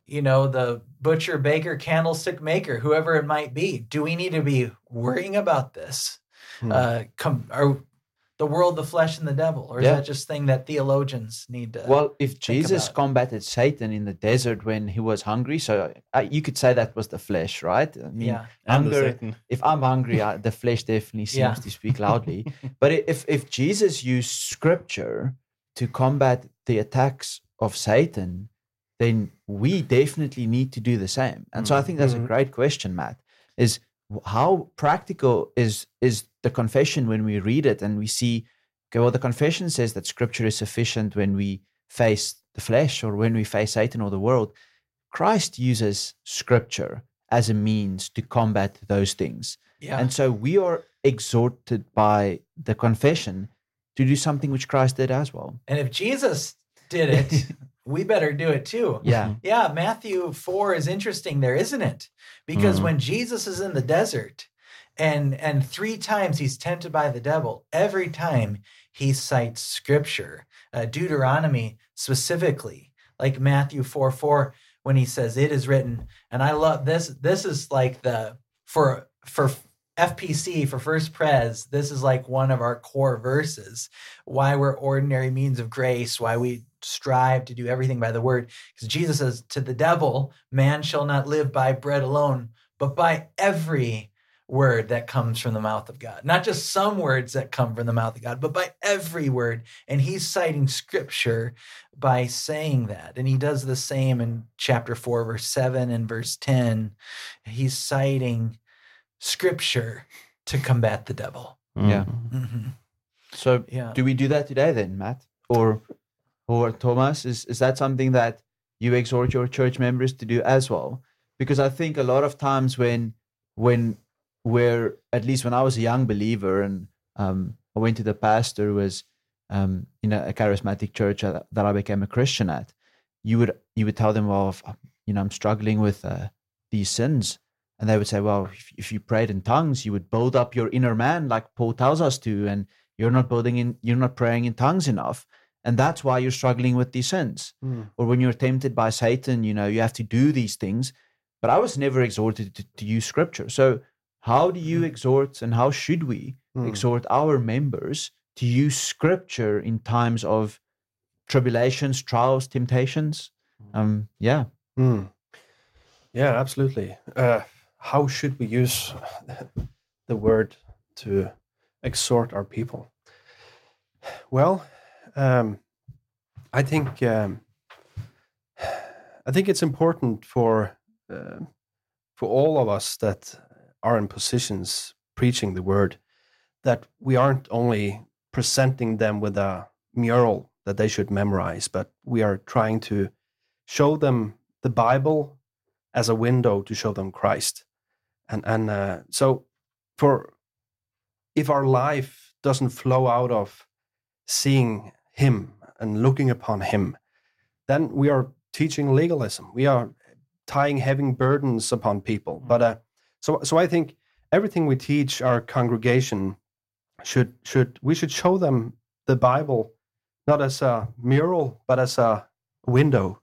you know, the butcher, baker, candlestick maker, whoever it might be. Do we need to be worrying about this? Hmm. Uh, come are the world, the flesh, and the devil, or is Yeah. that just thing that theologians need to? Well, if Jesus about. combated Satan in the desert when he was hungry, so uh, you could say that was the flesh, right? I mean, yeah, And the hunger. If I'm hungry, I, the flesh definitely seems Yeah. to speak loudly. but if if Jesus used Scripture to combat the attacks of Satan, then we definitely need to do the same. And so I think that's a Mhm. great question, Matt. Is how practical is is the confession when we read it and we see okay well the confession says that scripture is sufficient when we face the flesh or when we face satan or the world christ uses scripture as a means to combat those things yeah. and so we are exhorted by the confession to do something which christ did as well And if Jesus did it, we better do it too. yeah Yeah, Matthew 4 is interesting there, isn't it? Because Mhm. when Jesus is in the desert and and three times he's tempted by the devil, every time he cites scripture, uh, Deuteronomy specifically, like Matthew 4 4, when he says, It is written. And I love this. This is like the, for, for, FPC for First Pres, this is like one of our core verses. Why we're ordinary means of grace, why we strive to do everything by the word. Because Jesus says, To the devil, man shall not live by bread alone, but by every word that comes from the mouth of God. Not just some words that come from the mouth of God, but by every word. And he's citing scripture by saying that. And he does the same in chapter 4, verse 7 and verse 10. He's citing scripture to combat the devil. Yeah. hmm So Yeah. do we do that today then, Matt? Or or Thomas? Is is that something that you exhort your church members to do as well? Because I think a lot of times when when we're at least when I was a young believer and um, I went to the pastor who was um, in a, a charismatic church that, that I became a Christian at, you would you would tell them, well, if, you know, I'm struggling with uh, these sins, and they would say, well, if, if you prayed in tongues, you would build up your inner man, like Paul tells us to, and you're not building in, you're not praying in tongues enough, and that's why you're struggling with these sins. Mm. Or when you're tempted by Satan, you know, you have to do these things. But I was never exhorted to, to use scripture. So how do you exhort, and how should we Mm. exhort our members to use scripture in times of tribulations, trials, temptations? Um, yeah. Mm. Yeah, absolutely. Uh, how should we use the word to exhort our people? Well, um, I think um, I think it's important for uh, for all of us that are in positions preaching the word that we aren't only presenting them with a mural that they should memorize, but we are trying to show them the Bible as a window to show them Christ. And and uh, so for if our life doesn't flow out of seeing him and looking upon him, then we are teaching legalism. We are tying heavy burdens upon people. But uh, so so I think everything we teach our congregation should should we should show them the Bible not as a mural but as a window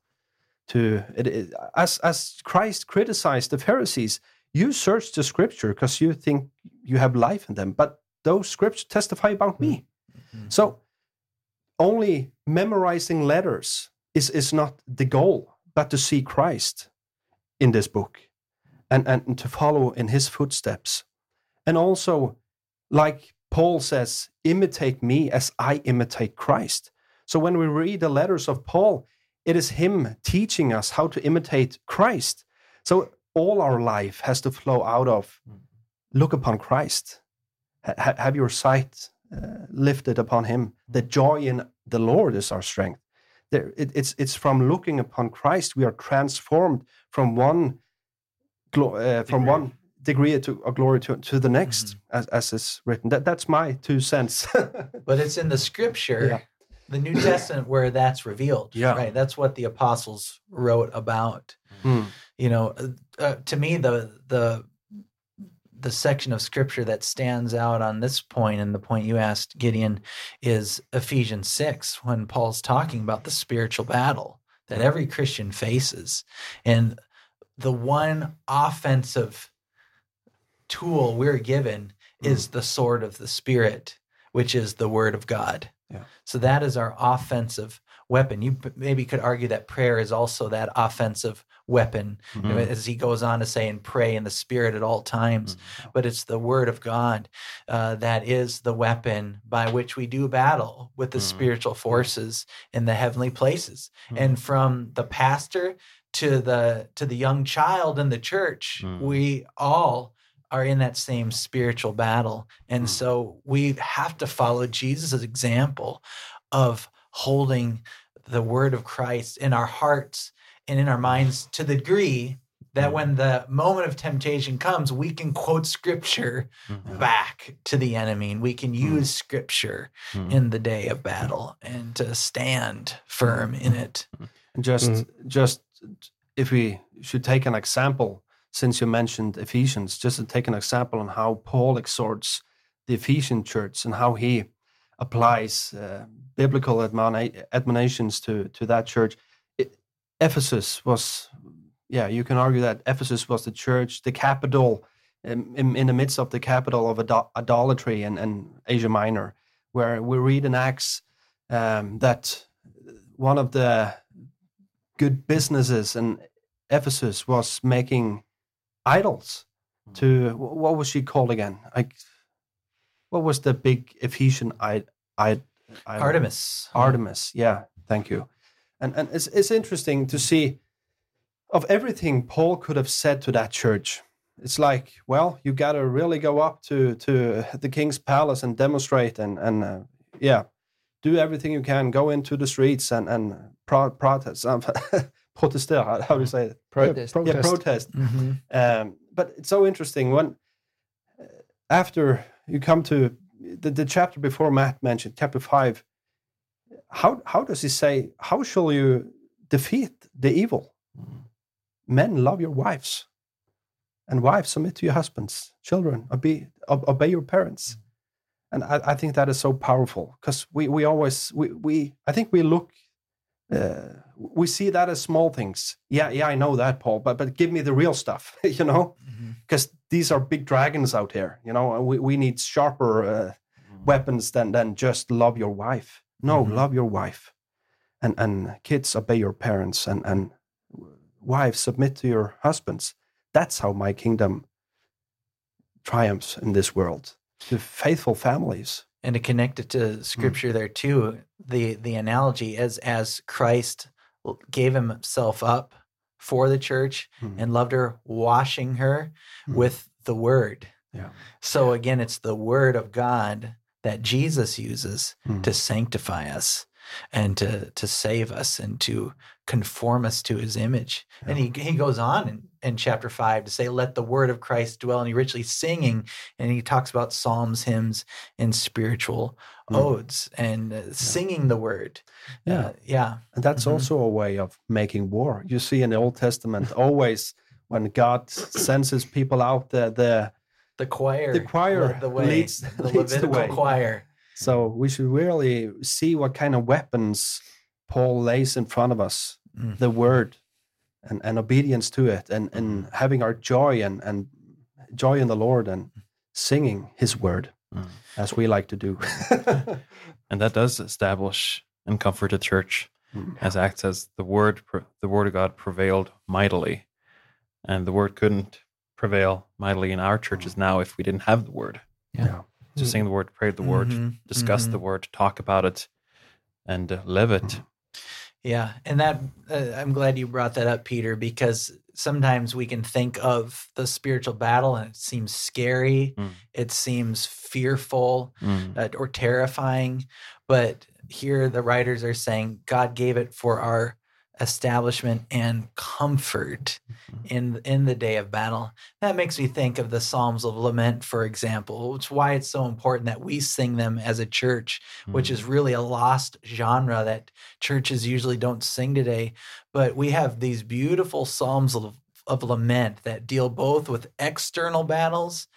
to it, it- as as Christ criticized the Pharisees. You search the Scripture because you think you have life in them, but those scriptures testify about me. Mm-hmm. Mm-hmm. So only memorizing letters is is not the goal, but to see Christ in this book and and to follow in His footsteps, and also like Paul says, imitate me as I imitate Christ. So when we read the letters of Paul, it is him teaching us how to imitate Christ. So all our life has to flow out of look upon Christ, Ha- ha- have your sight uh, lifted upon him. The joy in the Lord is our strength. There, it, it's it's from looking upon Christ we are transformed from one uh, from one degree to a glory to, to the next, as, as is written. That that's my two cents. But it's in the scripture, Yeah. the New Testament, where that's revealed. Yeah. Right. That's what the apostles wrote about. Hmm. You know, uh, uh, to me, the the the section of scripture that stands out on this point and the point you asked gideon is ephesians 6 when paul's talking about the spiritual battle that every christian faces and the one offensive tool we're given is the sword of the spirit which is the word of god. Yeah. so that is our offensive weapon. You maybe could argue that prayer is also that offensive weapon. Know, as he goes on to say and pray in the spirit at all times. But it's the word of god uh, that is the weapon by which we do battle with the Mhm. spiritual forces in the heavenly places. And from the pastor to the to the young child in the church Mm. we all are in that same spiritual battle and Mm. so we have to follow jesus' example of holding the word of christ in our hearts and in our minds to the degree that Mm. when the moment of temptation comes, we can quote scripture Mhm. back to the enemy and we can use scripture Mhm. in the day of battle and to stand firm in it. And just just if we should take an example, since you mentioned Ephesians, just to take an example on how Paul exhorts the Ephesian church and how he applies uh, biblical admoni- admonitions to to that church. It, Ephesus was, yeah, you can argue that Ephesus was the church, the capital, in, in, in the midst of the capital of idol- idolatry and, and Asia Minor, where we read in Acts um, that one of the good businesses in Ephesus was making idols. To what was she called again? Like, what was the big Ephesian I, I, idol? Artemis. Artemis. Yeah, thank you. And and it's it's interesting to see of everything Paul could have said to that church. It's like, well, you got to really go up to to the king's palace and demonstrate and and uh, yeah, do everything you can. Go into the streets and and pro- protest. Um, protester. How, how do you say it? Protest. Yeah, Protest. protest. Mhm. Um, but it's so interesting when uh, after you come to the, the chapter before Matt mentioned, chapter five. How how does he say? How shall you defeat the evil? Men love your wives, and wives submit to your husbands. Children obey obey your parents. And I, I think that is so powerful because we, we always we, we I think we look uh, we see that as small things. Yeah, yeah, I know that, Paul. But but give me the real stuff, you know, because these are big dragons out here, you know. And we, we need sharper uh, weapons than than just love your wife. No, Mhm. love your wife, and and kids obey your parents, and and wives submit to your husbands. That's how my kingdom triumphs in this world. To faithful families. and to connect it to scripture there too the the analogy as as christ gave himself up for the church Mhm. and loved her washing her Mhm. with the word Yeah. so again it's the word of god that jesus uses Mhm. to sanctify us and to to save us and to conform us to his image and he, he goes on in, in chapter 5 to say let the word of christ dwell in you richly singing and he talks about psalms hymns and spiritual Mm. odes and uh, singing the word Yeah. Uh, yeah And that's Mhm. also a way of making war. You see in the Old Testament, always when God sends his people out, the, the the choir The choir the way leads- the leads the way. choir so we should really see what kind of weapons Paul lays in front of us, Mm. the word and, and obedience to it, and, and having our joy and, and joy in the Lord and singing his word, Mm. as we like to do. and that does establish and comfort the church Mm. as Acts says the word the word of God prevailed mightily and the word couldn't prevail mightily in our churches now if we didn't have the word Yeah. To sing the word pray the word Mhm, discuss the mhm. word talk about it and uh, live it Yeah, and that uh, I'm glad you brought that up, Peter, because sometimes we can think of the spiritual battle and it seems scary, Mm. it seems fearful Mm. uh, or terrifying, but here the writers are saying God gave it for our establishment and comfort mm-hmm. in in the day of battle. That makes me think of the Psalms of Lament, for example, which is why it's so important that we sing them as a church, which is mm-hmm. really a lost genre that churches usually don't sing today. But we have these beautiful Psalms of, of lament that deal both with external battles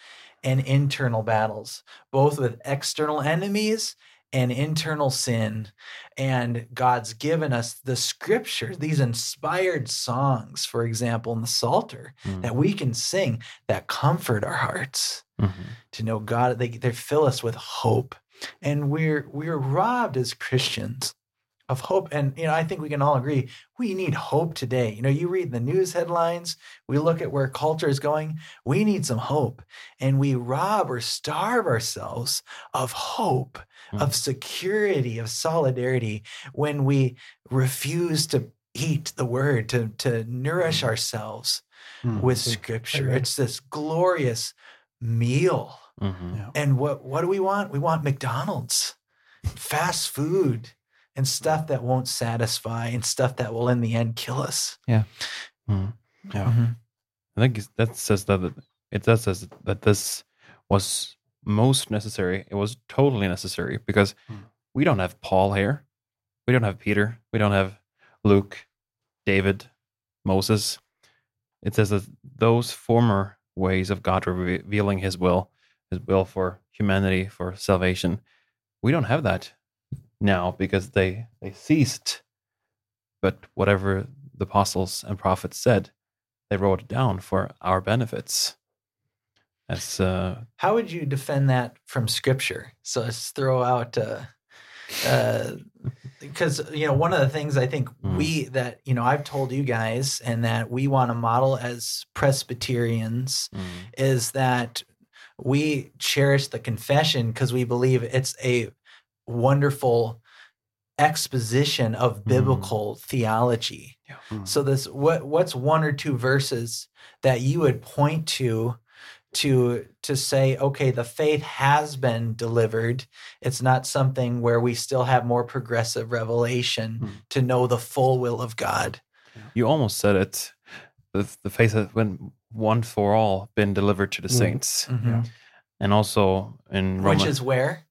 and internal battles, both with external enemies and internal sin. And God's given us the scripture, these inspired songs, for example, in the Psalter, Mm. that we can sing that comfort our hearts Mhm. to know God. They, they fill us with hope. And we're we're robbed as Christians of hope. And you know, I think we can all agree we need hope today. You know, you read the news headlines, we look at where culture is going, we need some hope. And we rob or starve ourselves of hope, of security, of solidarity when we refuse to eat the word, to, to nourish ourselves Mm. with scripture. Amen. It's this glorious meal. Mhm. And what what do we want? We want McDonald's, fast food, and stuff that won't satisfy, and stuff that will in the end kill us. Mhm. Yeah. Mhm. I think that says that it- it does says that this was most necessary. It was totally necessary because Mm. we don't have Paul here, we don't have Peter, we don't have Luke, David, Moses. It says that those former ways of God revealing His will, His will for humanity, for salvation, we don't have that now because they they ceased. But whatever the apostles and prophets said, they wrote it down for our benefits. That's uh, How would you defend that from scripture? So let's throw out uh uh because you know one of the things I think Mm. we that you know I've told you guys and that we want to model as Presbyterians is that we cherish the confession because we believe it's a wonderful exposition of biblical theology. Mm. So this what what's one or two verses that you would point to to to say okay the faith has been delivered it's not something where we still have more progressive revelation Hmm. to know the full will of God. you almost said it, the, the faith has been once for all been delivered to the Mm. saints. Mhm. And also in Which is where?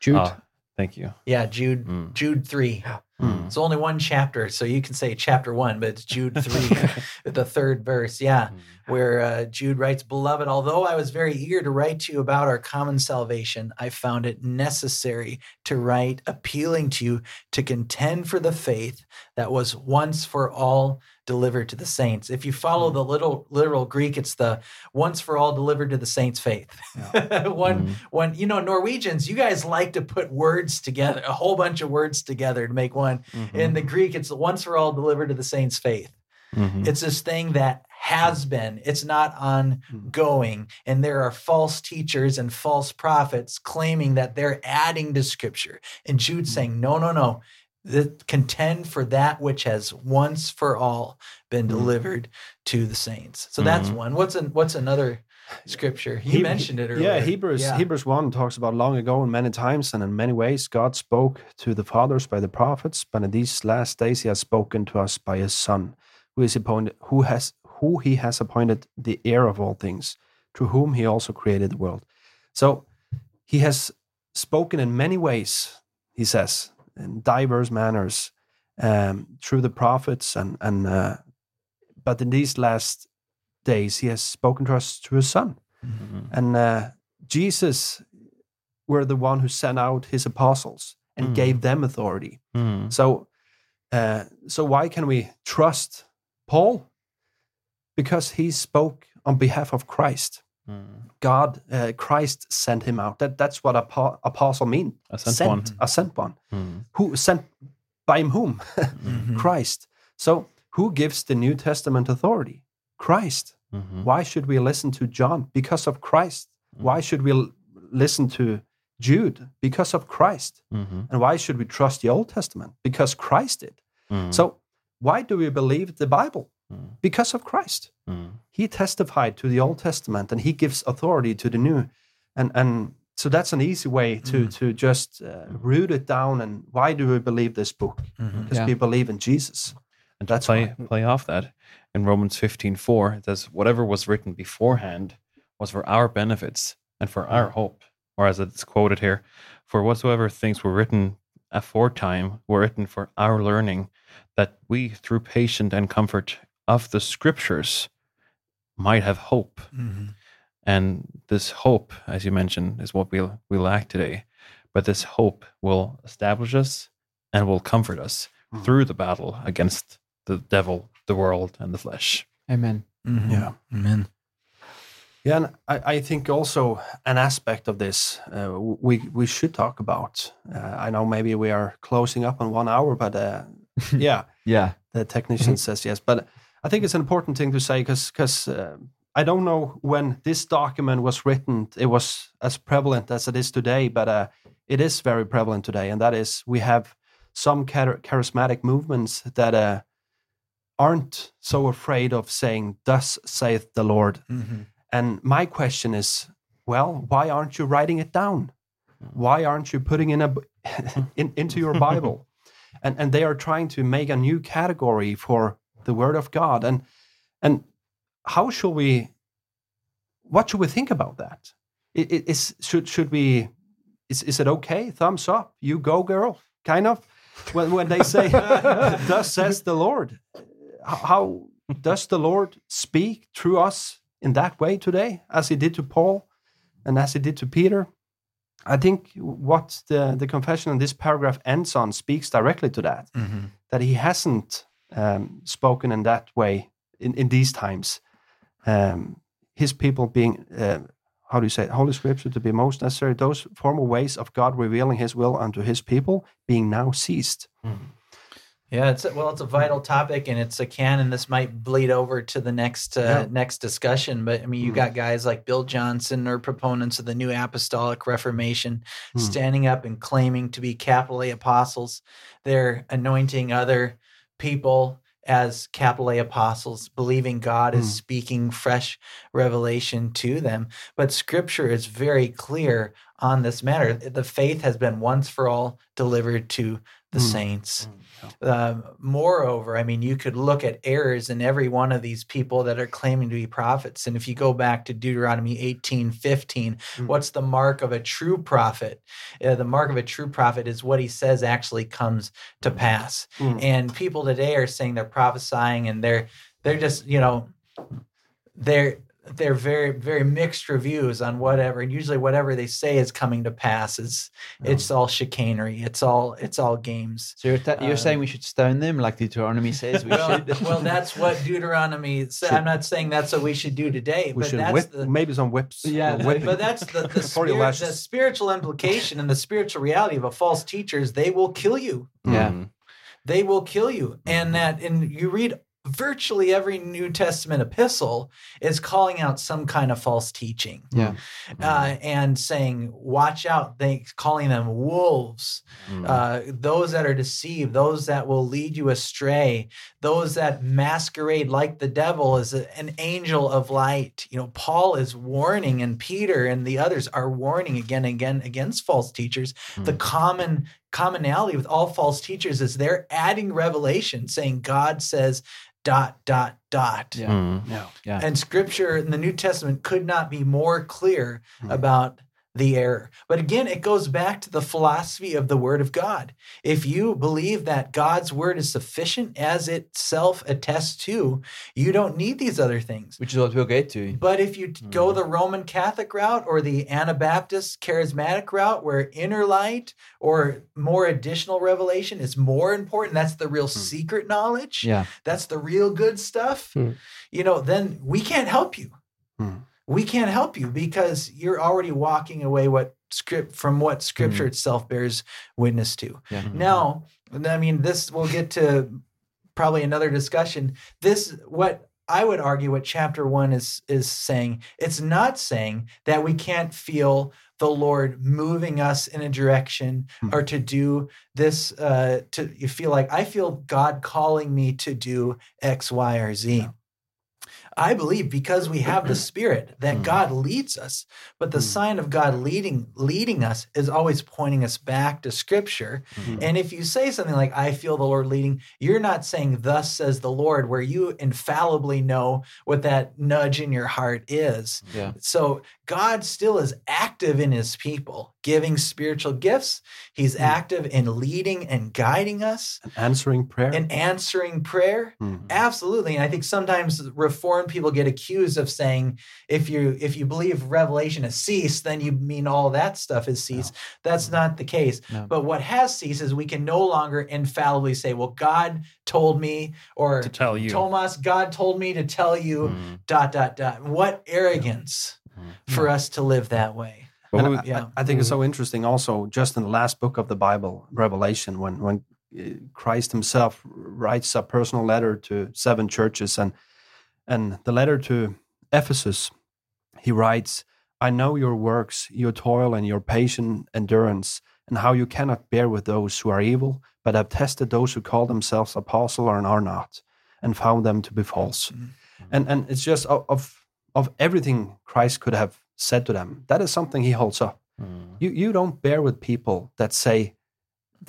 Jude. Ah, thank you. Yeah, Jude Mm. Jude 3. Mm. It's only one chapter, so you can say chapter 1, but it's Jude 3, the third verse. Yeah. where uh, Jude writes, Beloved, although I was very eager to write to you about our common salvation, I found it necessary to write appealing to you to contend for the faith that was once for all delivered to the saints. If you follow the little literal Greek, it's the once for all delivered to the saints' faith. one, Mm. one, you know, Norwegians, you guys like to put words together, a whole bunch of words together to make one. Mm-hmm. In the Greek, it's once for all delivered to the saints' faith. Mhm. It's this thing that has mm-hmm. been, it's not ongoing. And there are false teachers and false prophets claiming that they're adding to scripture. And Jude's mm-hmm. saying, no, no, no. The, contend for that which has once for all been delivered to the saints. So that's one. What's an, what's another scripture? You He- mentioned it earlier. Yeah, Hebrews Yeah. Hebrews one talks about long ago and many times and in many ways God spoke to the fathers by the prophets, but in these last days He has spoken to us by His Son, who is appointed, who has who He has appointed the heir of all things, through whom He also created the world. So He has spoken in many ways. He says in diverse manners um, through the prophets and and uh, but in these last days He has spoken to us through His Son. Mhm. And uh, Jesus were the one who sent out his apostles and Mm. gave them authority. Mm. So, uh, so why can we trust Paul? Because he spoke on behalf of Christ. Mm. God, uh, Christ sent him out. That that's what apo- apostle mean. A sent one. a sent one. Mm. Who sent by whom? Mhm. Christ. So who gives the New Testament authority? Christ. Mhm. Why should we listen to John? Because of Christ. Why should we l- listen to Jude? Because of Christ. Mhm. And why should we trust the Old Testament? Because Christ did. Mm. So, why do we believe the Bible? Mm. Because of Christ. Mm. He testified to the Old Testament and he gives authority to the New. And, and so that's an easy way to, Mm. to just uh, root it down. And why do we believe this book? Because Yeah. we believe in Jesus. And to That's play play off that in Romans fifteen four, it says, Whatever was written beforehand was for our benefits and for our hope. Or as it's quoted here, for whatsoever things were written aforetime were written for our learning, that we through patient and comfort of the scriptures might have hope. Mhm. And this hope, as you mentioned, is what we we lack today. But this hope will establish us and will comfort us Mhm. through the battle against the devil, the world, and the flesh. Amen. Mhm. Yeah. Amen. Yeah, and I, I think also an aspect of this uh, we we should talk about. Uh, I know maybe we are closing up on one hour, but uh, yeah, Yeah. the technician says yes. But I think it's an important thing to say because because uh, I don't know when this document was written, it was as prevalent as it is today, but uh, it is very prevalent today, and that is we have some char- charismatic movements that uh, aren't so afraid of saying "Thus saith the Lord." Mhm. And my question is, well, why aren't you writing it down? Why aren't you putting in a in, into your Bible? And and they are trying to make a new category for the Word of God. And and how should we? What should we think about that? Is should should we? Is is it okay? Thumbs up. You go, girl. Kind of. When when they say, "Thus says the Lord," how, how does the Lord speak through us in that way today, as He did to Paul and as He did to Peter? I think what the, the confession in this paragraph ends on speaks directly to that. Mhm. That He hasn't um, spoken in that way in, in these times. Um, his people being, uh, how do you say, it? Holy Scripture to be most necessary, those former ways of God revealing his will unto his people being now ceased. Yeah, it's a, well, it's a vital topic, and it's a can, and This might bleed over to the next uh, Yeah. next discussion, but I mean, you Mm. got guys like Bill Johnson or proponents of the New Apostolic Reformation Mm. standing up and claiming to be capital A apostles. They're anointing other people as capital A apostles, believing God is Mm. speaking fresh revelation to them. But Scripture is very clear on this matter. The faith has been once for all delivered to the Mm. saints. Um, moreover, I mean, you could look at errors in every one of these people that are claiming to be prophets. And if you go back to Deuteronomy 18 15, Mm. what's the mark of a true prophet? Uh, the mark of a true prophet is what he says actually comes to pass. Mm. And people today are saying they're prophesying and they're they're just, you know, they're they're very very mixed reviews on whatever and usually whatever they say is coming to pass is it's all chicanery it's all it's all games So you're, ta- you're Uh, saying we should stone them, like Deuteronomy says we well, should. well, that's what Deuteronomy said. I'm not saying that's what we should do today, We but should that's whip, the maybe some whips. yeah, but that's the the, spirit, the spiritual implication and the spiritual reality of a false teacher is they will kill you. yeah. Mm. They will kill you, and that and you read virtually every New Testament epistle is calling out some kind of false teaching. Yeah. Uh, and saying, "Watch out!" They calling them wolves, Mm. uh, those that are deceived, those that will lead you astray, those that masquerade like the devil as a- an angel of light. You know, Paul is warning, and Peter and the others are warning again and again against false teachers. The common commonality with all false teachers is they're adding revelation, saying God says dot dot dot. Yeah. Mm. yeah. Yeah. And scripture in the New Testament could not be more clear Hmm. about the error. But again, it goes back to the philosophy of the Word of God. If you believe that God's Word is sufficient as itself attests to, you don't need these other things. Which is what we'll get to. But if you t- go hmm. the Roman Catholic route or the Anabaptist charismatic route, where inner light or more additional revelation is more important, that's the real hmm. secret knowledge Yeah. that's the real good stuff, Hmm. you know, then we can't help you. Hmm. We can't help you because you're already walking away what script from what scripture itself bears witness to. Yeah. Now, I mean, this we'll get to probably another discussion. This what I would argue what chapter one is is saying. It's not saying that we can't feel the Lord moving us in a direction Hmm. or to do this. Uh, to you feel like I feel God calling me to do X, Y, or Z. I believe because we have the Spirit that Hmm. God leads us, but the Hmm. sign of God leading leading us is always pointing us back to Scripture. Mhm. And if you say something like, I feel the Lord leading, you're not saying, Thus says the Lord, where you infallibly know what that nudge in your heart is. Yeah. So God still is active in his people, giving spiritual gifts. He's Hmm. active in leading and guiding us And answering prayer. and answering prayer. Mm. Absolutely. And I think sometimes reformed people get accused of saying if you if you believe revelation has ceased, then you mean all that stuff has ceased. That's not the case. No. But what has ceased is we can no longer infallibly say, well, God told me or To tell you. Thomas, God told me to tell you Mm. dot dot dot. What arrogance Mm. for us to live that way. But And we- I, yeah. I think it's so interesting also just in the last book of the bible revelation when when uh, christ himself writes a personal letter to seven churches and and the letter to ephesus he writes i know your works your toil and your patient endurance and how you cannot bear with those who are evil but have tested those who call themselves apostle and are not and found them to be false Mhm. and and it's just of of, of everything christ could have said to them that is something he holds up Mm. you you don't bear with people that say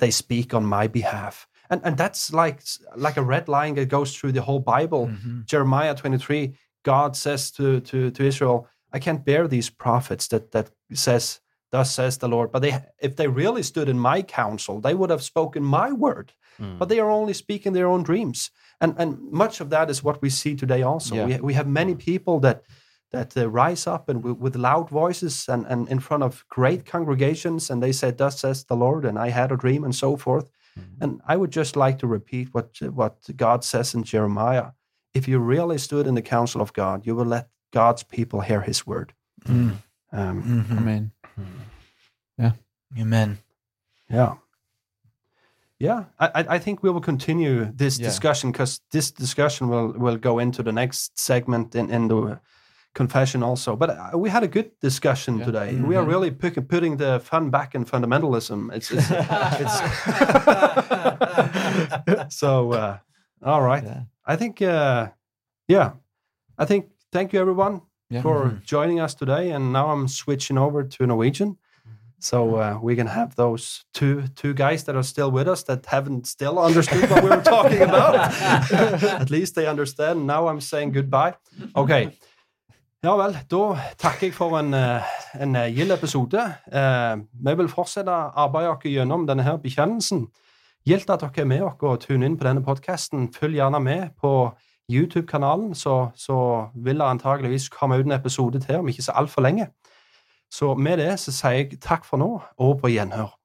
they speak on my behalf. And and that's like like a red line that goes through the whole Bible. Mhm. Jeremiah 23, God says to, to, to Israel, I can't bear these prophets that that says, Thus says the Lord. But they if they really stood in my counsel, they would have spoken my word. Mm. But they are only speaking their own dreams. And and much of that is what we see today also. Yeah. We, we have many people that that uh, rise up and w- with loud voices and, and in front of great congregations and they say thus says the lord and i had a dream and so forth And I would just like to repeat what what God says in Jeremiah. If you really stood in the counsel of God, you will let God's people hear His word. Mm. Um, Mhm. Amen. Amen. Yeah. Yeah, I, I- I think we will continue this Yeah. discussion because this discussion will, will go into the next segment in, in the confession also. But uh, we had a good discussion Yeah. today. We are really putting putting the fun back in fundamentalism. It's, it's, it's so uh, all right. Yeah. I think uh, yeah, I think thank you everyone Yeah. for joining us today. And now I'm switching over to Norwegian. So uh, we can have those two two guys that are still with us that haven't still understood what we were talking about. At least they understand. Now I'm saying goodbye. Okay. Ja vel, da takker jeg for en, eh, en eh, gild episode. Eh, vi vil fortsette arbeidet vårt gjennom denne her bekjennelsen. Gildt at dere er med oss og tuner inn på denne podkasten. Følg gjerne med på YouTube-kanalen, så, så vil det antageligvis komme ut en episode til om ikke så altfor lenge. Så med det så sier jeg takk for nå, og på gjenhør.